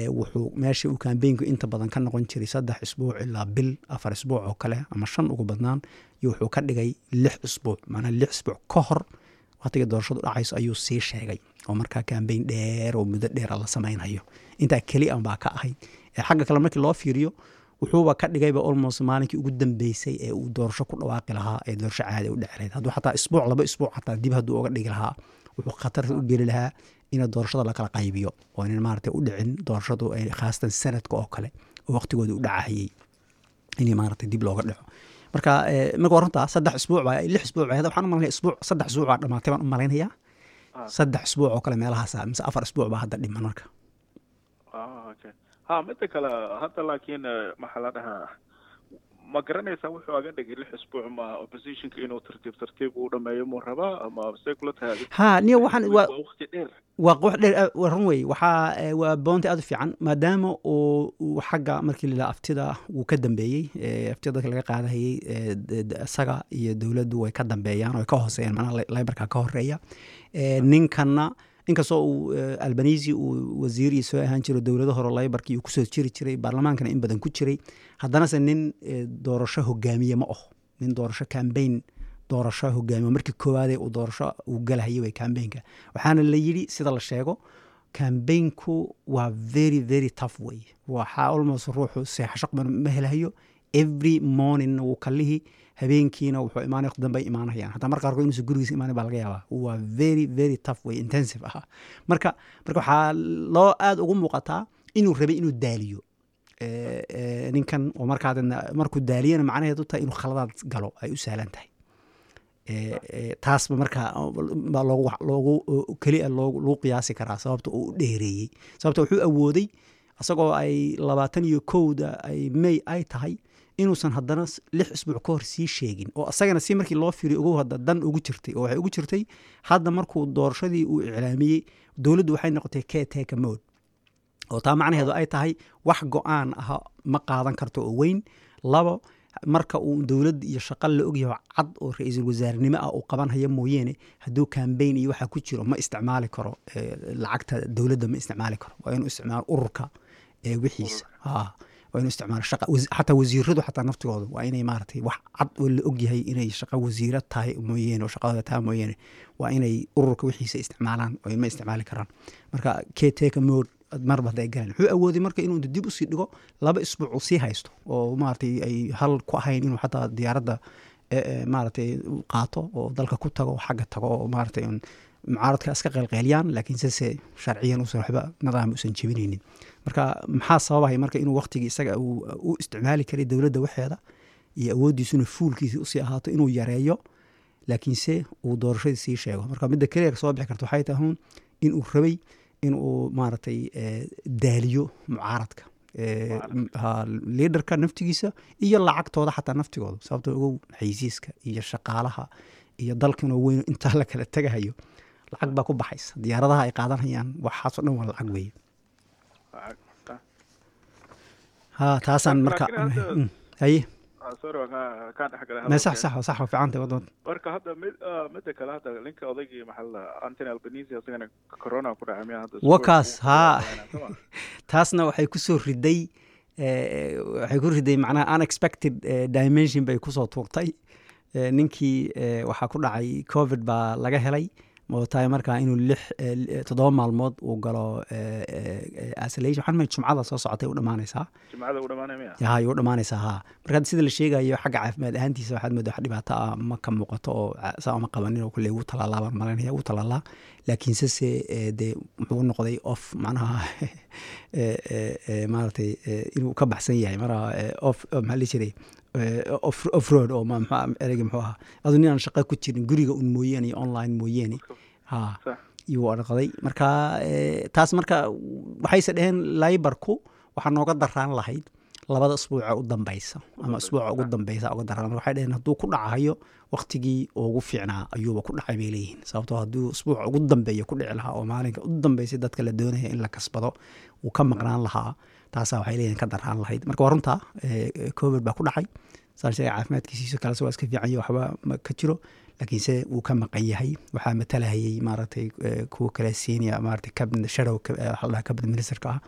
wuxuu meesha uu kambeynku inta badan ka noqon jiray saddex isbuuc ilaa bil afar isbuuc oo kale ama shan ugu badnaan wuxuu ka dhigay lix isbuuc macnaa lix isbuuc ka hor waqtiga doorashadu dhacayso ayuu sii sheegay. Oo markaa kambeyn dheer oo muddo dheera la samaynayo intaa keli an baa ka ahayd xagga kale markii loo fiiriyo wuxuuba ka dhigayba almost maalinkii ugu dambeysay ee uu doorasho ku dhawaaqi lahaa ee doorasho caadi u dhici lahayd hadduu xataa isbuuc laba isbuuc xataa dib hadduu uga dhigi lahaa wuxuu khatarta u geli lahaa in doorashada la kala qaybiyo. Oo inan maaragtay u dhicin doorashadu ay khaasatan sanadka oo kale oo waqtigooda u dhacahayey in maaragtay dib looga dhaco. Marka marka waa runtaa saddex isbuuc baa lix isbuuc baa waxaan u malaynaya isbuuc saddex isbuuc baa dhamaatay baan u malaynayaa saddex isbuuc oo kale meelahaasa mise afar isbuuc baa hadda dhiman marka midda kale hadda laakiin eh, maxaa la dhahaa ma garanaysaa wuxuu aga dhigay lix isbuuc ma oppositionka inuu tartiib tartiib u dhameeyo muu rabaa ama say kula tahay? Ha niyo waxaan waa waqti dheer. waa qox dheer waa run wey waxaa eh, waa boonti aad u fiican maadaama uu uu xagga markii la aftida uu ka dambeeyey eh, aftida dadka laga qaadahayey eh, isaga iyo dowladdu way ka dambeeyaan oo ay ka hooseeyaan macnaha laybarka ka horreeya Eh, ninkanna inkastoo uu eh, albanisi uu wasiirii soo ahaan jiro dowlado hore laybarkii uu ku soo jiri jiray baarlamaankana in badan ku jiray. Haddanase nin eh, doorasho hogaamiye ma aho nin doorasho cambaign doorasho hogaamiye markii koowaadee uu doorasho uu galahayay way cambaynka waxaana la yidhi sida la sheego cambaynku waa very very tough way. Waxaa almost ruuxu seexasho ma helahayo every morning wuu kalihii habeenkiina wuxuu imaanay dambe ay imaanayaan hataa marka qaarkood inuusan gurigiisa imaanay baa laga yaabaa. Waa very very tough way intensive ah marka marka waxaa loo aada ugu muuqataa inuu rabay inuu daaliyo. Ninkan oo markaa markuu daaliyana macnaheedu tahay inuu khaladaad galo ay u sahlan tahay. Taasba markaa loogu keliya lagu qiyaasi karaa sababta uu u dheereeyey. Sababta wuxuu awooday isagoo ay labaatan iyo kowda ay may ay tahay inuusan haddana lix isbuuc ka hor sii sheegin oo isagana si markii loo fiiriyo ugu hadda dan ugu jirtay oo waxay ugu jirtay hadda markuu doorashadii uu iclaamiyey dowladdu waxay noqotay caretaker mode. Oo taa macnaheedu ay tahay wax go'aan ah ma qaadan karto oo weyn. Labo marka uu dowlad iyo shaqo la ogyaho cad oo ra'iisul wasaarenimo ah uu qabanhayo mooyeene hadduu kambayn iyo waxa ku jiro ma isticmaali karo lacagta dowladda ma isticmaali karo. Waa inuu isticmaalo ururka eh, wixiisa waa inuu isticmaalo shaqa xataa wasiiradu xataa naftigoodu waa inay maaragtay wax cad oo la ogyahay inay shaqa wasiira tahay mooyeene oo shaqadooda tahay mooyeene waa inay ururka wixiisa isticmaalaan oo ma isticmaali karaan. Marka keteka mode marba hadday galeen. Wuxuu awooday marka inuu dib u sii dhigo laba isbuuc uu sii haysto oo maaragtay ay hal ku ahayn inuu xataa diyaaradda eh, eh, maaragtay u qaato oo dalka ku tago xagga tago oo maaragtay un mucaaradka iska qeylqeyliyaan laakiin sese sharciyan usan waxba nidaam usan jebinaynin marka maxaa sababaya marka inuu waqtigii isaga uu u isticmaali karay dowladda waxeeda iyo awooddiisuna fuulkiisa u sii ahaato inuu yareeyo laakiinse uu doorashadii sii sheego marka midda keliya soo bixi karta waxay tahay inuu rabay inuu maaragtay daaliyo mucaaradka ha liidarka naftigiisa iyo lacagtooda xataa naftigooda sababtoo ogow xaysiiska iyo shaqaalaha iyo dalkan oo weyn intaa la kala tegahayo lacag baa ku baxaysa. Diyaaradaha ay qaadanayaan waxaasoo dhan waa lacag weeye ha taasaan marka haye Ah, sax sax sax waa marka hadda mid ah, kale hadda ninka odaygii maxaa la antony albanese isagana corona ku dhacay hadda wakaas haa taasna waxay ku soo riday eh, waxay ku riday macnaha unexpected eh, dimension bay ku soo tuurtay. Eh, ninkii waxaa ku dhacay covid baa laga helay oo tahay markaa inuu lix eh, eh, toddoba maalmood uu galo eh, isolation. Waxaan maleeyaa jumcada soo socotay u dhammaanaysaa jimcada u dhamaanaya ya u dhammaanaysaa haa. Marka hadda sida la sheegayo xagga caafimaad ahaantiisa waxaad moodaa wax dhibaato ah ma ka muuqato oo ca- saa uma qabanin oo kulley wuu talaalaa baan malanaya wuu talaalaa laakiinse se dee muxuu noqday off macnaha maaragtay inuu ka baxsan yahay mara off oh, maxaa la jiray eh, off off road oo ereyga muxuu ahaa. Adu ninaan shaqo ku jirin guriga un mooyeene iyo online mooyeene ha iyuu odhaqday marka eh, taas marka waxayse dheheen laybarku waxaa nooga daraan lahayd labada isbuuca u dambeysa ama isbuuca ugu dambeysa uga daraan waxay dheheen hadduu ku dhacayo waqtigii ugu fiicnaa ayuuba ku dhacay bay leeyihiin. Sababtoo hadduu isbuuca ugu dambeeya ku dhici lahaa oo maalinka u dambeysay dadka la doonaya in la kasbado uu ka maqnaan lahaa. Taasaa waxay leeyihiin ka daraan lahayd. Marka waa runta eh, covid baa ku dhacay. Saan sheegay caafimaadkiisiisa kalese waa iska fiican yahay waxba ma ka jiro laakiinse wuu ka maqan yahay. Waxaa matalahayay maaragtay eh, kuwa kale senior maaragtay cabinet shadow eh, cabinet ministerka ah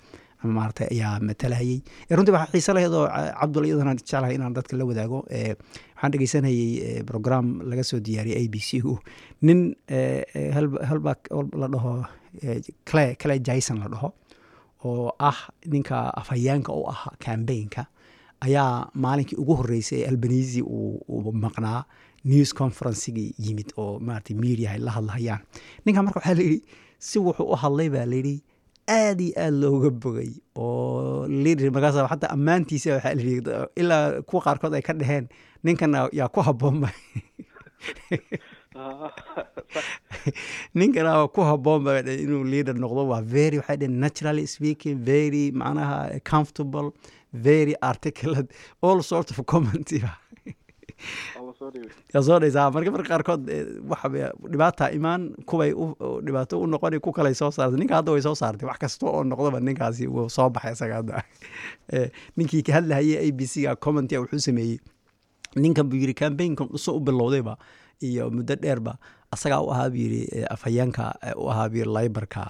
ama maaragtay ayaa matalahayay Eh, runtii waxaa xiise lahayd oo ca- cabdul iyadana jeclahay inaan dadka la wadaago eh, waxaan dhegeysanayay eh, program laga soo diyaariyay a b c gu nin eh, eh, hal- halbaa la dhaho eh, clay clay jason la dhaho oo ah ninka afhayaanka u ahaa cambaynka ayaa maalinkii ugu horeysay albanisi uu maqnaa news conferencigii yimid oo maaragtay media ay la hadlahayaan. Ninka marka waxaa layidhi si wuxuu u hadlay baa layidhi aad iyo aad looga bogay oo liidr markaas xataa ammaantiisa waxaa layidhi ilaa kuwa qaarkood ay ka dhaheen ninkan yaa ku habboonba ninkana ku habboon ba inuu leader noqdo waa very waxay dhaheen naturally speaking very macnaha comfortable very articulate all sort of comment Dhaysaa marka marka qaarkood eh, imaan u- dhibaato u noqon ku kalay soo saartay ninka hadda way soo saartay wax kasta oo noqdaba ninkaasi soo baxay isaga hadda. Eh, ninkii ka hadlahayay a b c ga commentia wuxuu sameeyey. Ninkan buu yidhi cambaynkan dhuso u bilowdayba iyo muddo dheerba asagaa u ahaa buu yidhi eh, afhayeenka u ahaa buu yidhi laybarka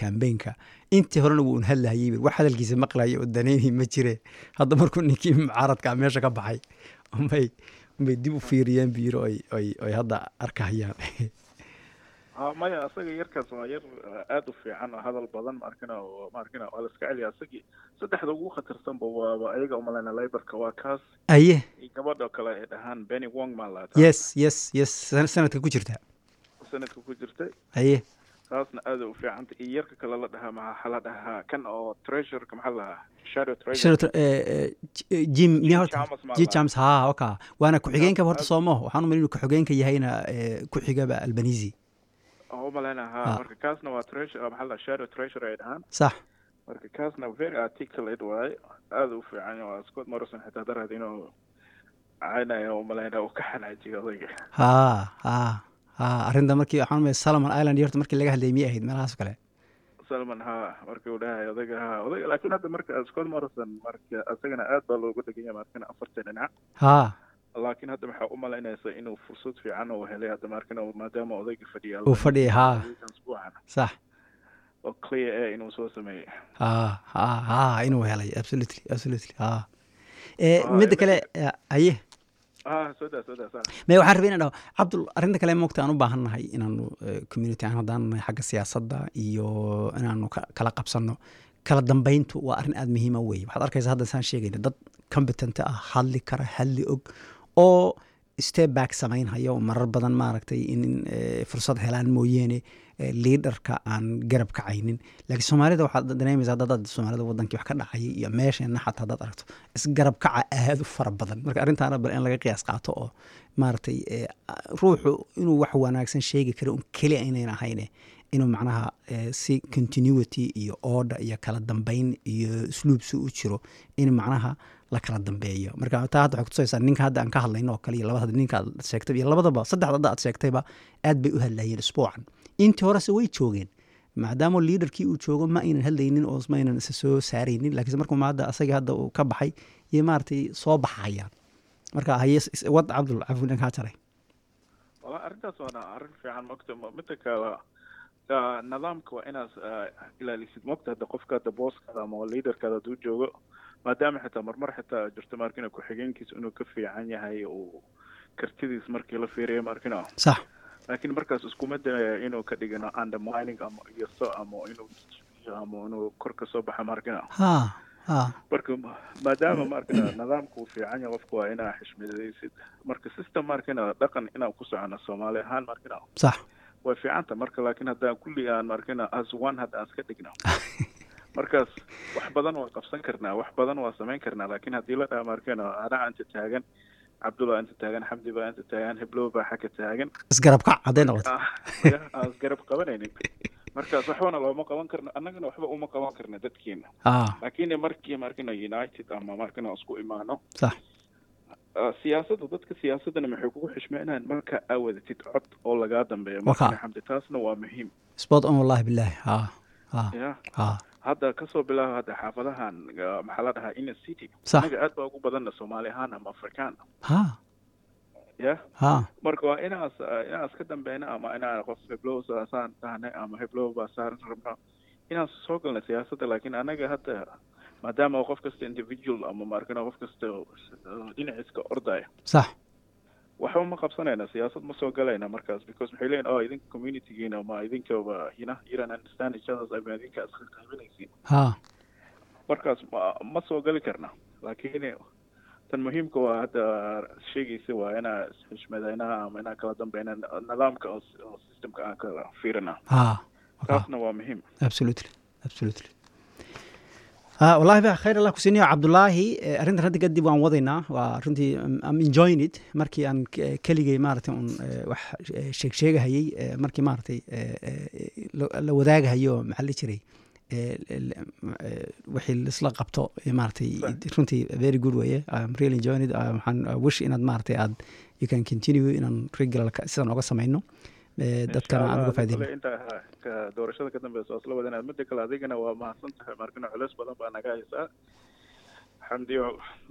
cambaynka intii horena wuu un yidhi. wax hadalkiisa maqlaya oo danayni ma jire hadda markuu ninkii mucaaradka meesha ka baxay. Umbay umbay dib u fiiriyeen oy oy hadda arkahayaan. Ha maya asaga yarkaas waa yar uh, aad u fiican oo hadal badan maarkina oo maarkina waa la iska celiya asagii saddexda ugu khatarsanba waaba ayaga umalayna laybarka waa kaas. Aye. Iyo gabadha kale ay dhahaan benny wong maa lahaa yes yes yes. San- sanadka ku jirta. Sanadka ku jirtay. Aye taasna aad u fiicanta iyo yarka kale la dhahaa maxaa la dhahaa. Kan oo treasureka maxaa la dhahaa? Ha oka waana ku-xigeenka horta soomo. Waxaan u malin inuu ku-xigeenka yahayna eh, ku-xigaba albanisi oo umalayna ha. Marka kaasna waa treasure maxaa la dhahaa shadow treasure ay dhahaan sax. Marka kaasna very articulate waaye aad u fiican waa scott morrison xitaa darad inuu caynaya umalayna uu ka xanaajiyo odayga ha ha ha arrinta markii waxaan umay salomon island iyo horta markii laga hadlayay miyay ahayd meelahaas oo kale? Salman ha markii uu dhahay odayga ha odayga laakiin hadda marka scott morrison marka isagana aad baa loogu dhegan yahay markana afarta dhinac. Ha. Laakiin hadda waxaa u malaynaysa inuu fursad fiican uu helay hadda markana maadaama odayga fadhiya uu fadhiya ha. sax. Oo clear eh inuu soo sameeyey ha ha ha inuu helay absolutely absolutely ha. Eh, Ah, midda kale eh, me waxaan rabay inaan dhaho cabdul arrinta kale moogta aan u baahan nahay inaanu eh, community aan haddaan nahay xagga siyaasadda iyo inaanu ka- kala qabsanno. Kala dambayntu waa arrin aada muhiima weeye waxaad arkaysa hadda saan sheegayna dad competent ah hadli kara hadli og oo step samaynhayo marar badan maaragtay in eh, fursad helaan mooyeene leaderka aan garab kacaynin laakiin soomaalida waxaad dareemaysa hadda dad soomaalida wadankii wax ka dhacayay iyo meesheenna xataa haddaad aragto isgarab kaca aad u fara badan. Marka arrintaana bal in laga qiyaas qaato oo maaragtay ruuxu inuu wax wanaagsan sheegi karo un keliya inayn ahayne inuu macnaha si continuity iyo order iyo kala dambeyn iyo usluubsi u jiro in macnaha la kala dambeeyo. Marka taa hadda waxay kutusaysaa ninka hadda aan ka hadlayno oo kale iyo labada ninka aad sheegtay iyo labadaba saddexda aad sheegtayba aad bay u hadlayeen isbuucan intii horese way joogeen. Maadaama liidarkii uu joogo ma aynan hadlaynin oo ma aynan isa soo saaraynin laakiinse markuu maada asaga hadda uu ka baxay iyo maaragtay soo baxayaan. Marka haye is- is- wad cabdul cafudan kaa jaray wala arrintaas waana arrin fiican mogta midda kale nidaamka waa inaad ah, ilaalisid mogta hadda qofka hadda booskaada ama leaderkaada hadduu joogo maadaama xitaa marmar xitaa jirto markina ku-xigeenkiisa inuu ka fiican yahay uu kartidiis markii la fiiriyo markina sax laakiin markaas iskuma daya inuu ka dhigano undermining ama iyaso ama inuu ama inuu kor ka soo baxa ha ha. Marka ma- maadaama markina nidaamka uu fiican yahay qofka waa inaa xishmadaysid marka system markina dhaqan inaan ku socono soomaali ahaan markina sax. Way fiicanta marka laakiin haddaan kulli aan markina as one hadda aan iska dhigno markaas wax badan waa qabsan karnaa wax badan waa samayn karnaa laakiin haddii la dhaha markina anaa inta taagan cabdulla inta taagan xamdi baa inta taagan heblow baa xagga taagan. Isgarab kac hadday noqoto Ah, isgarab qabanaynin. Markaas waxbana looma qaban karno annagana waxba uma qaban karna dadkeena ha laakiin markii markina united ama markina isku imaano ah, siyaasadda dadka siyaasaddana maxay kugu xishmeynayaan marka aa wadatid cod oo lagaa dambeeyo Waka. markina xamdi taasna waa muhiim. Spot on wallahi billahi. Ha ha ya ha hadda ka soo bilaabo hadda xaafadahan ah, maxaa la dhahaa inner city. Anaga aad baa ugu badanna soomaali ahaan ama afrikaan. Ha. Ya? Ha. Marka waa inaas ah, inaas ka dambeyna ama inaan qof heblow saasaan dhahnay ama heblow baa saaran rabna inaan soo galna siyaasadda laakiin anaga hadda maadaama qof kasta individual ama markana qof kasta ah, dhinaciiska ordaya. Sax waxba ma qabsanayna siyaasad ma soo galayna markaas because maxay leeyihiin oh idinka communitygiina ma idinkaba you don't understand each other's ama idinka iska qaybinaysiin ha. Markaas ma ma soo gali karna. Laakiin tan muhiimka waa hadda sheegaysa waa inaa isxishmadayna ama inaa kala dambeyna nidaamka oo systemka aan kala fiirina. Ha. Taasna waa muhiim. Absolutely. Absolutely ha wallahi ba khayr allah kusiiniyo cabdulaahi eh, arrintan hadda kadib waan wadaynaa. Waa runtii I'm- I'm enjoying it. Markii aan k- keligay maaragtay un eh, wax eh, sheeg sheegahayey eh, markii maaragtay eh, eh, la wadaagahayo maxaa la jiray eh, eh, wixii laisla qabto eh, maaragtay runtii very good weye I'm really enjoying it. Ah, waxaan I wish inaad maaragtay aad you can continue inaan regular sidan oga samayno. eh, dadkana aan uga ka doorashada ka dambeysa waa isla wadanaad mida kale adigana waa mahadsan tahay markana culeys badan baa naga haysaa xamdiyo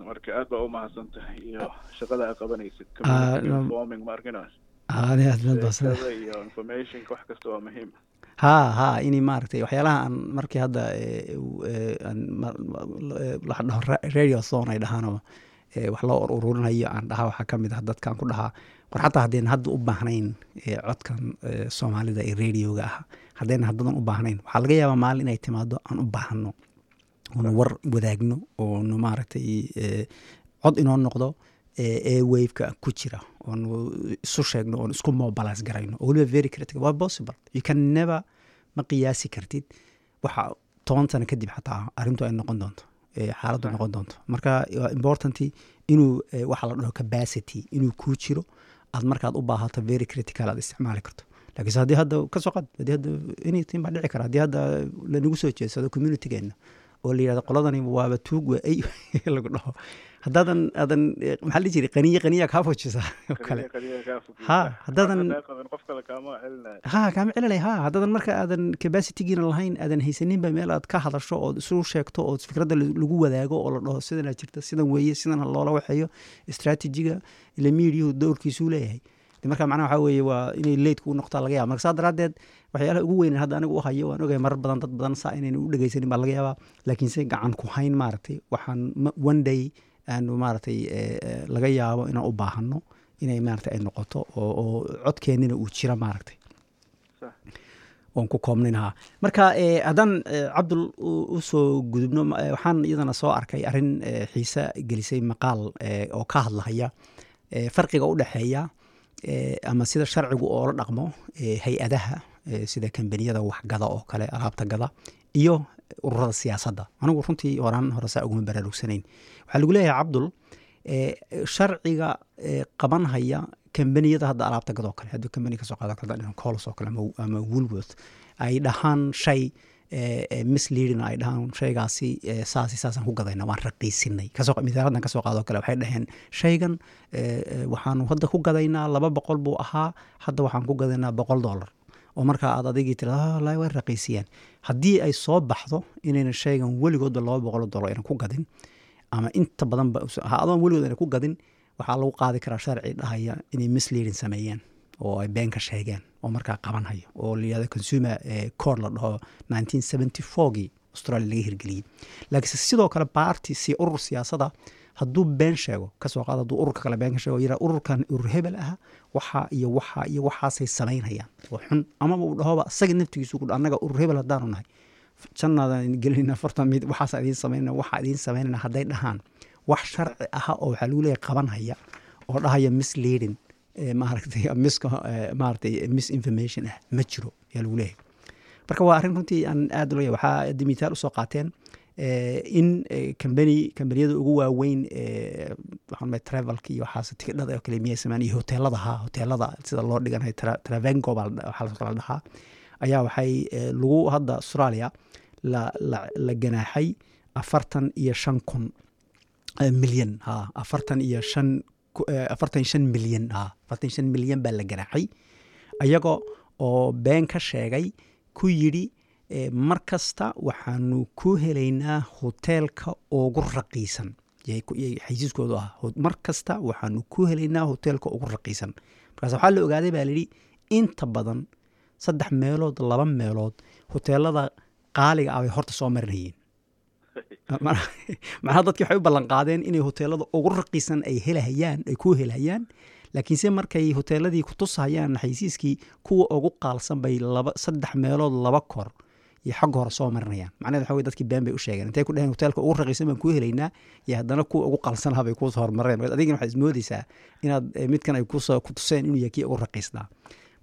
marka aad baa u mahadsan tahay iyo shaqada aad qabanaysid sida- sheekada iyo informationka wax kasta waa muhiim ha ha ini maaragtay waxyaalaha aan markii hadda la dhaho ra- radio zone ay dhahaanoo wax loo ururinayo aan dhahaa waxaa ka mid ah dadkaan ku dhahaa war xataa haddayna hadda u baahnayn codkan soomaalida ee radioga ah haddayna haddadan u baahnayn waxaa laga yaabaa maalin inay timaado aan u baahano oonu war wadaagno oonu maaragtay cod inoo noqdo ee waveka ku jira oonu isu sheegno oonu isku mobilize garayno oo weliba very critical waa possible. You can never ma qiyaasi kartid waxa toban sano kadib xataa arrintu ay noqon doonto xaaladdu noqon doonto. Marka waa important inuu eh, waxa la dhaho capacity inuu kuu jiro aad markaad u baahato very critical aad isticmaali karto. Laakiinse haddii hadda ka soo qad haddii hadda anything baa dhici kara haddii hadda lanagu soo jeedsado communitygeena oo la yidhahdo qoladani waaba tuug waa ay lagu dhaho haddaadan aadan maxaa la jiray qaniye qaniya kaa fujisa oo kale. Ha, haddaadan- ha kaama celinay. Ha haddaadan marka aadan capacitygiina lahayn aadan haysaninba meel aad ka hadasho ood isu sheegto oo fikradda la- lagu wadaago oo la dhaho sidanaa jirta sidan weeye sidan ha loola waxeeyo strategiga ila mediahu dowrkiisuu leeyahay. Marka macnaha waxaa weeye waa inay leyd kuu noqotaa laga yaaba marka saa daraaddeed waxyaalaha ugu weynan hadda aniga u hayo waan ogahay marar badan dad badan saa inayna u dhegeysanin baa laga yaabaa. Laakiinse gacan ku hayn maaragtay waxaan one day aanu maaragtay eh, laga yaabo inaan u baahano inay maaragtay ay noqoto oo codkeennina uu jira maaragtay. Waan ku koobnaynahaa marka eh, haddaan eh, cabdul u- soo gudubno waxaan iyadana soo arkay arrin xiise gelisay maqaal oo ka hadlahaya farqiga u dhexeeya ama sida sharcigu oola dhaqmo hay'adaha sida kambaniyada waxgada oo kale alaabta gada iyo ururada siyaasadda. Anigu runtii horaan hore saa uguma baraarugsanayn. Waxaa lagu leeyahay cabdul sharciga qabanhaya kambaniyada hadda alaabta gada oo kale. Hadduu kambani ka soo kale dhinaca colos oo kale ama- woolworth ay dhahaan shay misleading ay dhahaan shaygaasi saasi saasaan ku gadayna waan raqiisinay. Kasoo misaaladan ka soo qaado kale waxay dhaheen shaygan waxaanu hadda ku gadaynaa laba boqol buu ahaa hadda waxaan ku gadaynaa boqol dollar oo markaa aad adigii tira "Ah, way raqiisiyeen haddii ay soo baxdo inayna shaygan weligoodba laba boqol dollar ayna ku gadin ama inta badanba adoon weligood ayna ku gadin waxaa lagu qaadi karaa sharci dhahaya inay misleading sameeyeen oo ay been ka sheegeen oo markaa qabanhayo oo la yihahdo consumer eh, code la dhaho 1974gii australia laga hirgeliyey. Laakiinse sidoo kale baarti si urur siyaasada hadduu been sheego ka soo qaad hadduu ururka kale been ka sheego yira ururkan urur hebel ah waxa iyo waxa iyo waxaasay samaynayaan. Oo xun amaba uu dhahoba isaga naftigiisu ku annaga urur hebel haddaanu nahay. Jannaadan gelinayna afartan mid waxaas idiin samaynana waxaa idiin samaynana hadday dhahaan. Wax sharci aha oo waxaa lagu leeyahay qabanhaya oo dhahaya misleading maaragtay miska eh, maaragtay misinformation ah ma jiro ayaa lagu leeyahay. Marka waa arrin runtii aan aad ula waxaa mitaal u soo qaateen in kambani kambaniyada ugu waaweyn eh, travelka iyo waxaas tigidhada oo kale miyay sameeyaan iyo hoteelada ha hoteelada sida loo dhiganayo tra- travengo baa la- dhahaa. Ayaa waxay eh, lagu hadda australia la, ganaaxay afartan iyo shan kun eh, milyan ha afartan iyo shan eh, afartan shan milyan ha afartan shan milyan baa la ganaaxay. Ayagoo oo been ka sheegay ku yidhi eh, mar kasta waxaanu ku helaynaa hoteelka ugu raqiisan. Xaysiiskoodu ah mar kasta waxaanu ku helaynaa hoteelka ugu raqiisan. Markaas waxaa la ogaaday baa layidhi inta badan saddex meelood laba meelood hoteelada qaaliga ah bay horta soo marinayeen macnaha dadki waxay u ballan qaadeen inay hoteelada ugu raqiisan ay helahayaan ay ku helahayaan laakiinse markay hoteeladii ku tusahayaan xaysiiskii kuwa ugu qaalsan bay laba saddex meelood laba kor iyo xagga hore soo marinayaan. Macnaheed waxa weye dadkii been bay u sheegeen. Intay ku dheheen hoteelka ugu raqiisan baan kuu helaynaa iyo haddana kuwa ugu qaalsan lahaa bay kuusoo hormareen. Marka adigina waxaad ismoodeysaa inaad eh, midkan ay ku soo ku tuseen inuu yahay kii ugu raqiisnaa.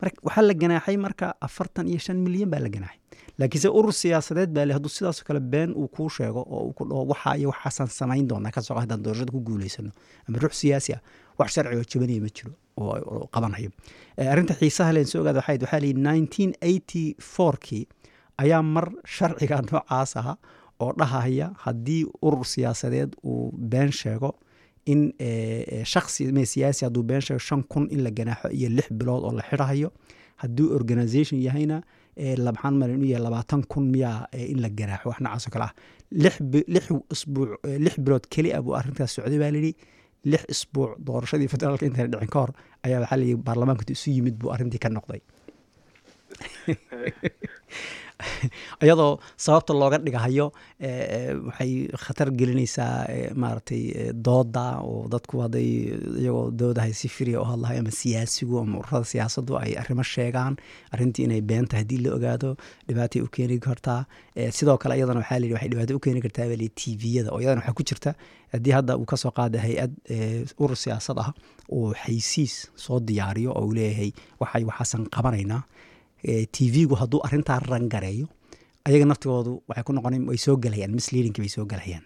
Marka waxaa la ganaaxay marka afartan iyo shan milyan baa la ganaaxay. Laakiinse urur siyaasadeed baa le hadduu sidaasoo kale been uu kuu sheego oo uu ku dhaho waxa iyo waxaasaan samayn doonaa ka soo qaad haddaan doorashada ku guuleysano ama ruux siyaasi ah wax sharci oo jabanaya ma jiro oo qabanayo. Eh, arrinta xiisaha leen soo ogaada waxaa la yidhi nineteen eighty fourkii ayaa mar sharciga noocaas aha oo dhahaya haddii urur siyaasadeed uu been sheego in eh, eh, shaksi me siyaasi hadduu been sheego shan kun in la ganaaxo iyo lix bilood oo la xidhahayo hadduu organisation yahayna eh, la- maxaan malin inuu yahay labaatan kun miyaa in la ganaaxo wax noocaas oo kale ah. Lix isbuuc lix bilood keli ah buu arrintaas socday baa layidhi lix isbuuc doorashadii federaalka intayna dhicin ka hor ayaa waxaa layidhi baarlamaanka isu yimid buu arrintii ka noqday iyadoo sababta looga dhigahayo eh, waxay khatar gelinaysaa eh, maaragtay eh, dooda oo dadku hadday iyagoo doodahay si firiya u hadlahay ama siyaasigu ama ururada siyaasaddu ay arrimo sheegaan arrintii inay been tahay haddii la ogaado dhibaatay u keeni kartaa. Sidoo kale iyadana waxaa la yidhi waxay dhibaato u keeni kartaa baa layidhi tviyada oo iyadana waxaa ku jirta haddii hadda uu ka soo qaada hay'ad urur siyaasad ah uu xaysiis soo diyaariyo oo uu leeyahay waxay waxaasan qabanaynaa tv-gu hadduu arintaa rangareeyo ayaga naftigoodu waxay ku noqon way soo gelayaan misleadingki bay soo gelayaan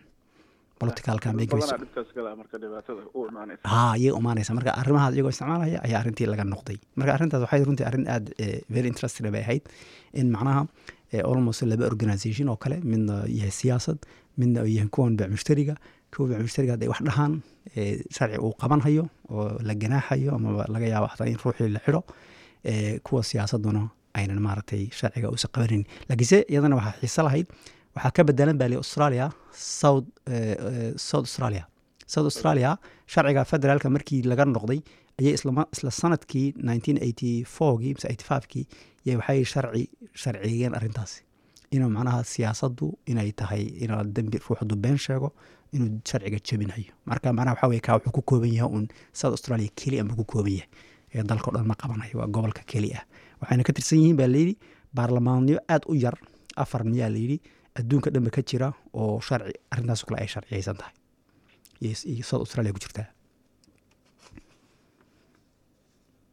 political campaign badanaa dhibkaas gala marka dhibaatada u imaanaysa ha iyaga umaanaysa. Marka arrimahaas iyagoo isticmaalaya ayaa arrintii laga noqday. Marka arrintaas waxay runtii arrin aad very interesting bay ahayd in macnaha almost laba organisation oo kale midna yahay siyaasad midna yahay kuwan mushtariga kuwa bec mushtariga hadday wax dhahaan sharci uu qabanhayo oo la ganaaxayo amaba laga yaabo xataa in ruuxii la xidho kuwa siyaasaduna aynan maaragtay sharciga uusan qabanin laakiinse iyadana waxaa xiise lahayd waxaa ka bedelan baa li australia south eh, eh, south australia. South australia sharciga federaalka markii laga noqday ayay isla sannadkii 1984gii mise 85kii yay waxay sharci sharciyeen arrintaasi. Inuu macnaha siyaasaddu inay tahay inuu dembi ruuxdu been sheego inuu sharciga jebinayo marka macnaha waxa kaa wuxuu ku kooban yahay uun south australia keli buu ku kooban yahay. Ee dalka dhan ma qabanayo waa gobolka keli ah waxayna ka tirsan yihiin baa layidhi baarlamaanyo aad u yar afar miyaa layidhi adduunka dhanba ka jira oo sharci arrintaas kale ay sharciyeysan tahay. South australia ku jirtaa.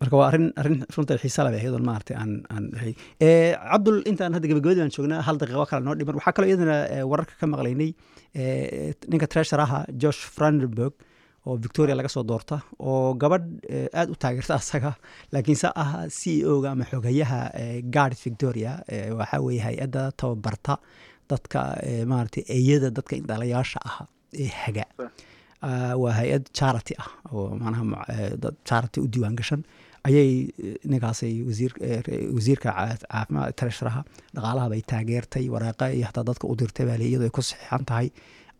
Marka waa arrin arrin runta xiisa iyadoon maaragtay aan aan Eh, cabdul intaan hadda gabagabadii baan joognaa hal daqiiqo kale noo dhiman. Waxaa kaloo iyadana eh, wararka ka maqlaynay eh, ninka treasuraha josh frandenberg oo victoria laga soo doorta oo gabadh eh, aad u taageerta asaga. Laakiin se ah c e o ga ama xogayaha eh, guard victoria eh, waxaa weeye hay'adda tababarta dadka maaragtay eeyada dadka indhalayaasha ah ee haga. Ah, waa hay'ad charity ah oo manaha charity u diiwaan gashan ayay ninkaasay wasiirka caa- caafimaad treasuraha dhaqaalaha bay taageertay waraaqa iyo hataa dadka u dirtay baa le iyadoo ay ku saxiixan tahay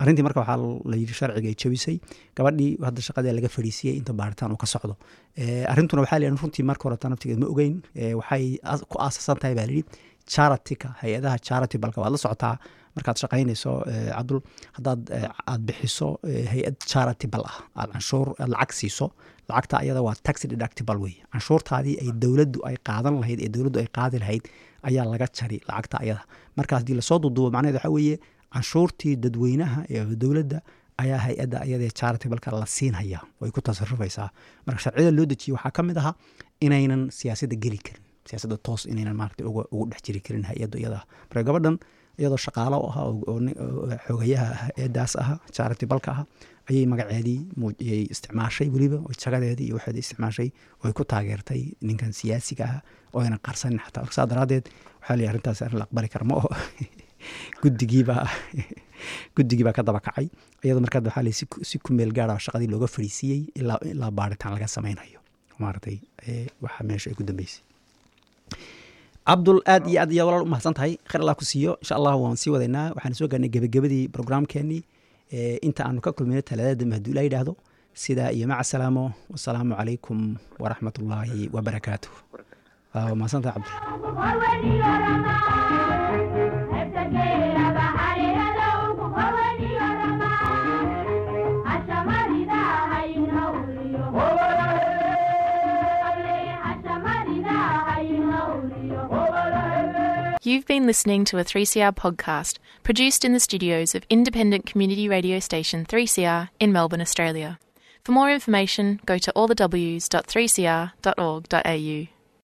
arrintii marka waxaa la yidhi sharciga ay jebisay gabadhii hadda shaqadii laga fadhiisiyey inta baaritaan uu ka socdo. Arrintuna waxaa la runtii marka hore naftigeed ma ogeyn. Waxay ku aasasan tahay baa la yidhi charityka hay'adaha charity balka waad la socotaa. Markaad shaqaynayso cabdul haddaad eh, aad bixiso hay'ad charity bal ah aad canshuur aad lacag siiso lacagta ayada waa tax deductible wey. Canshuurtaadii ay dowladdu ay qaadan lahayd ee dowladdu ay qaadi lahayd ayaa laga jari lacagta ayada. Marka haddii la soo duuduubo macnaheed waxaa weeye canshuurtii dadweynaha ee dowladda ayaa hay'adda ayadee charity balka la siinhaya way ku tasarufaysaa. Marka sharciyada loo dejiyey waxaa ka mid ahaa inaynan siyaasadda geli karin siyaasadda toos inaynan maarata ugu dhex jiri karin hay'adda iyada. Marka gabadhan iyadoo shaqaalo u oo- xogayaha hay'addaas aha charity balka aha ayay magaceedii isticmaashay weliba jagadeedii iyo waxeedii isticmaashay oo ay ku taageertay ninkan siyaasiga ah oo aynan qarsanin xataa marka saa daraaddeed waxaa la arrintaas arrin la aqbali kara ma oo guddigiibaa guddigii baa ka daba kacay iyadoo markaa waxaa la si ku- meel gaara shaqadii looga fadhiisiiyey ilaa baaritaan laga samaynayo maaragtay eh, waxaa meesha ay ku dambeysay. Cabdul aad iyo aad iyo walaal u mahadsan tahay khayr allah ku siiyo. Insha allah waan sii wadaynaa. Waxaan soo gaarnay gebagabadii programkeenii Eh, inta aanu ka kulmayno talaadada dambe ilaa yidhaahdo sidaa iyo maca wasalaamu calaykum waraxmat ullaahi wabarakaatuh waa mahadsan tahay cabdul You've been listening to a 3CR podcast produced in the studios of independent community radio station 3CR in Melbourne, Australia. For more information, go to allthews.3cr.org.au.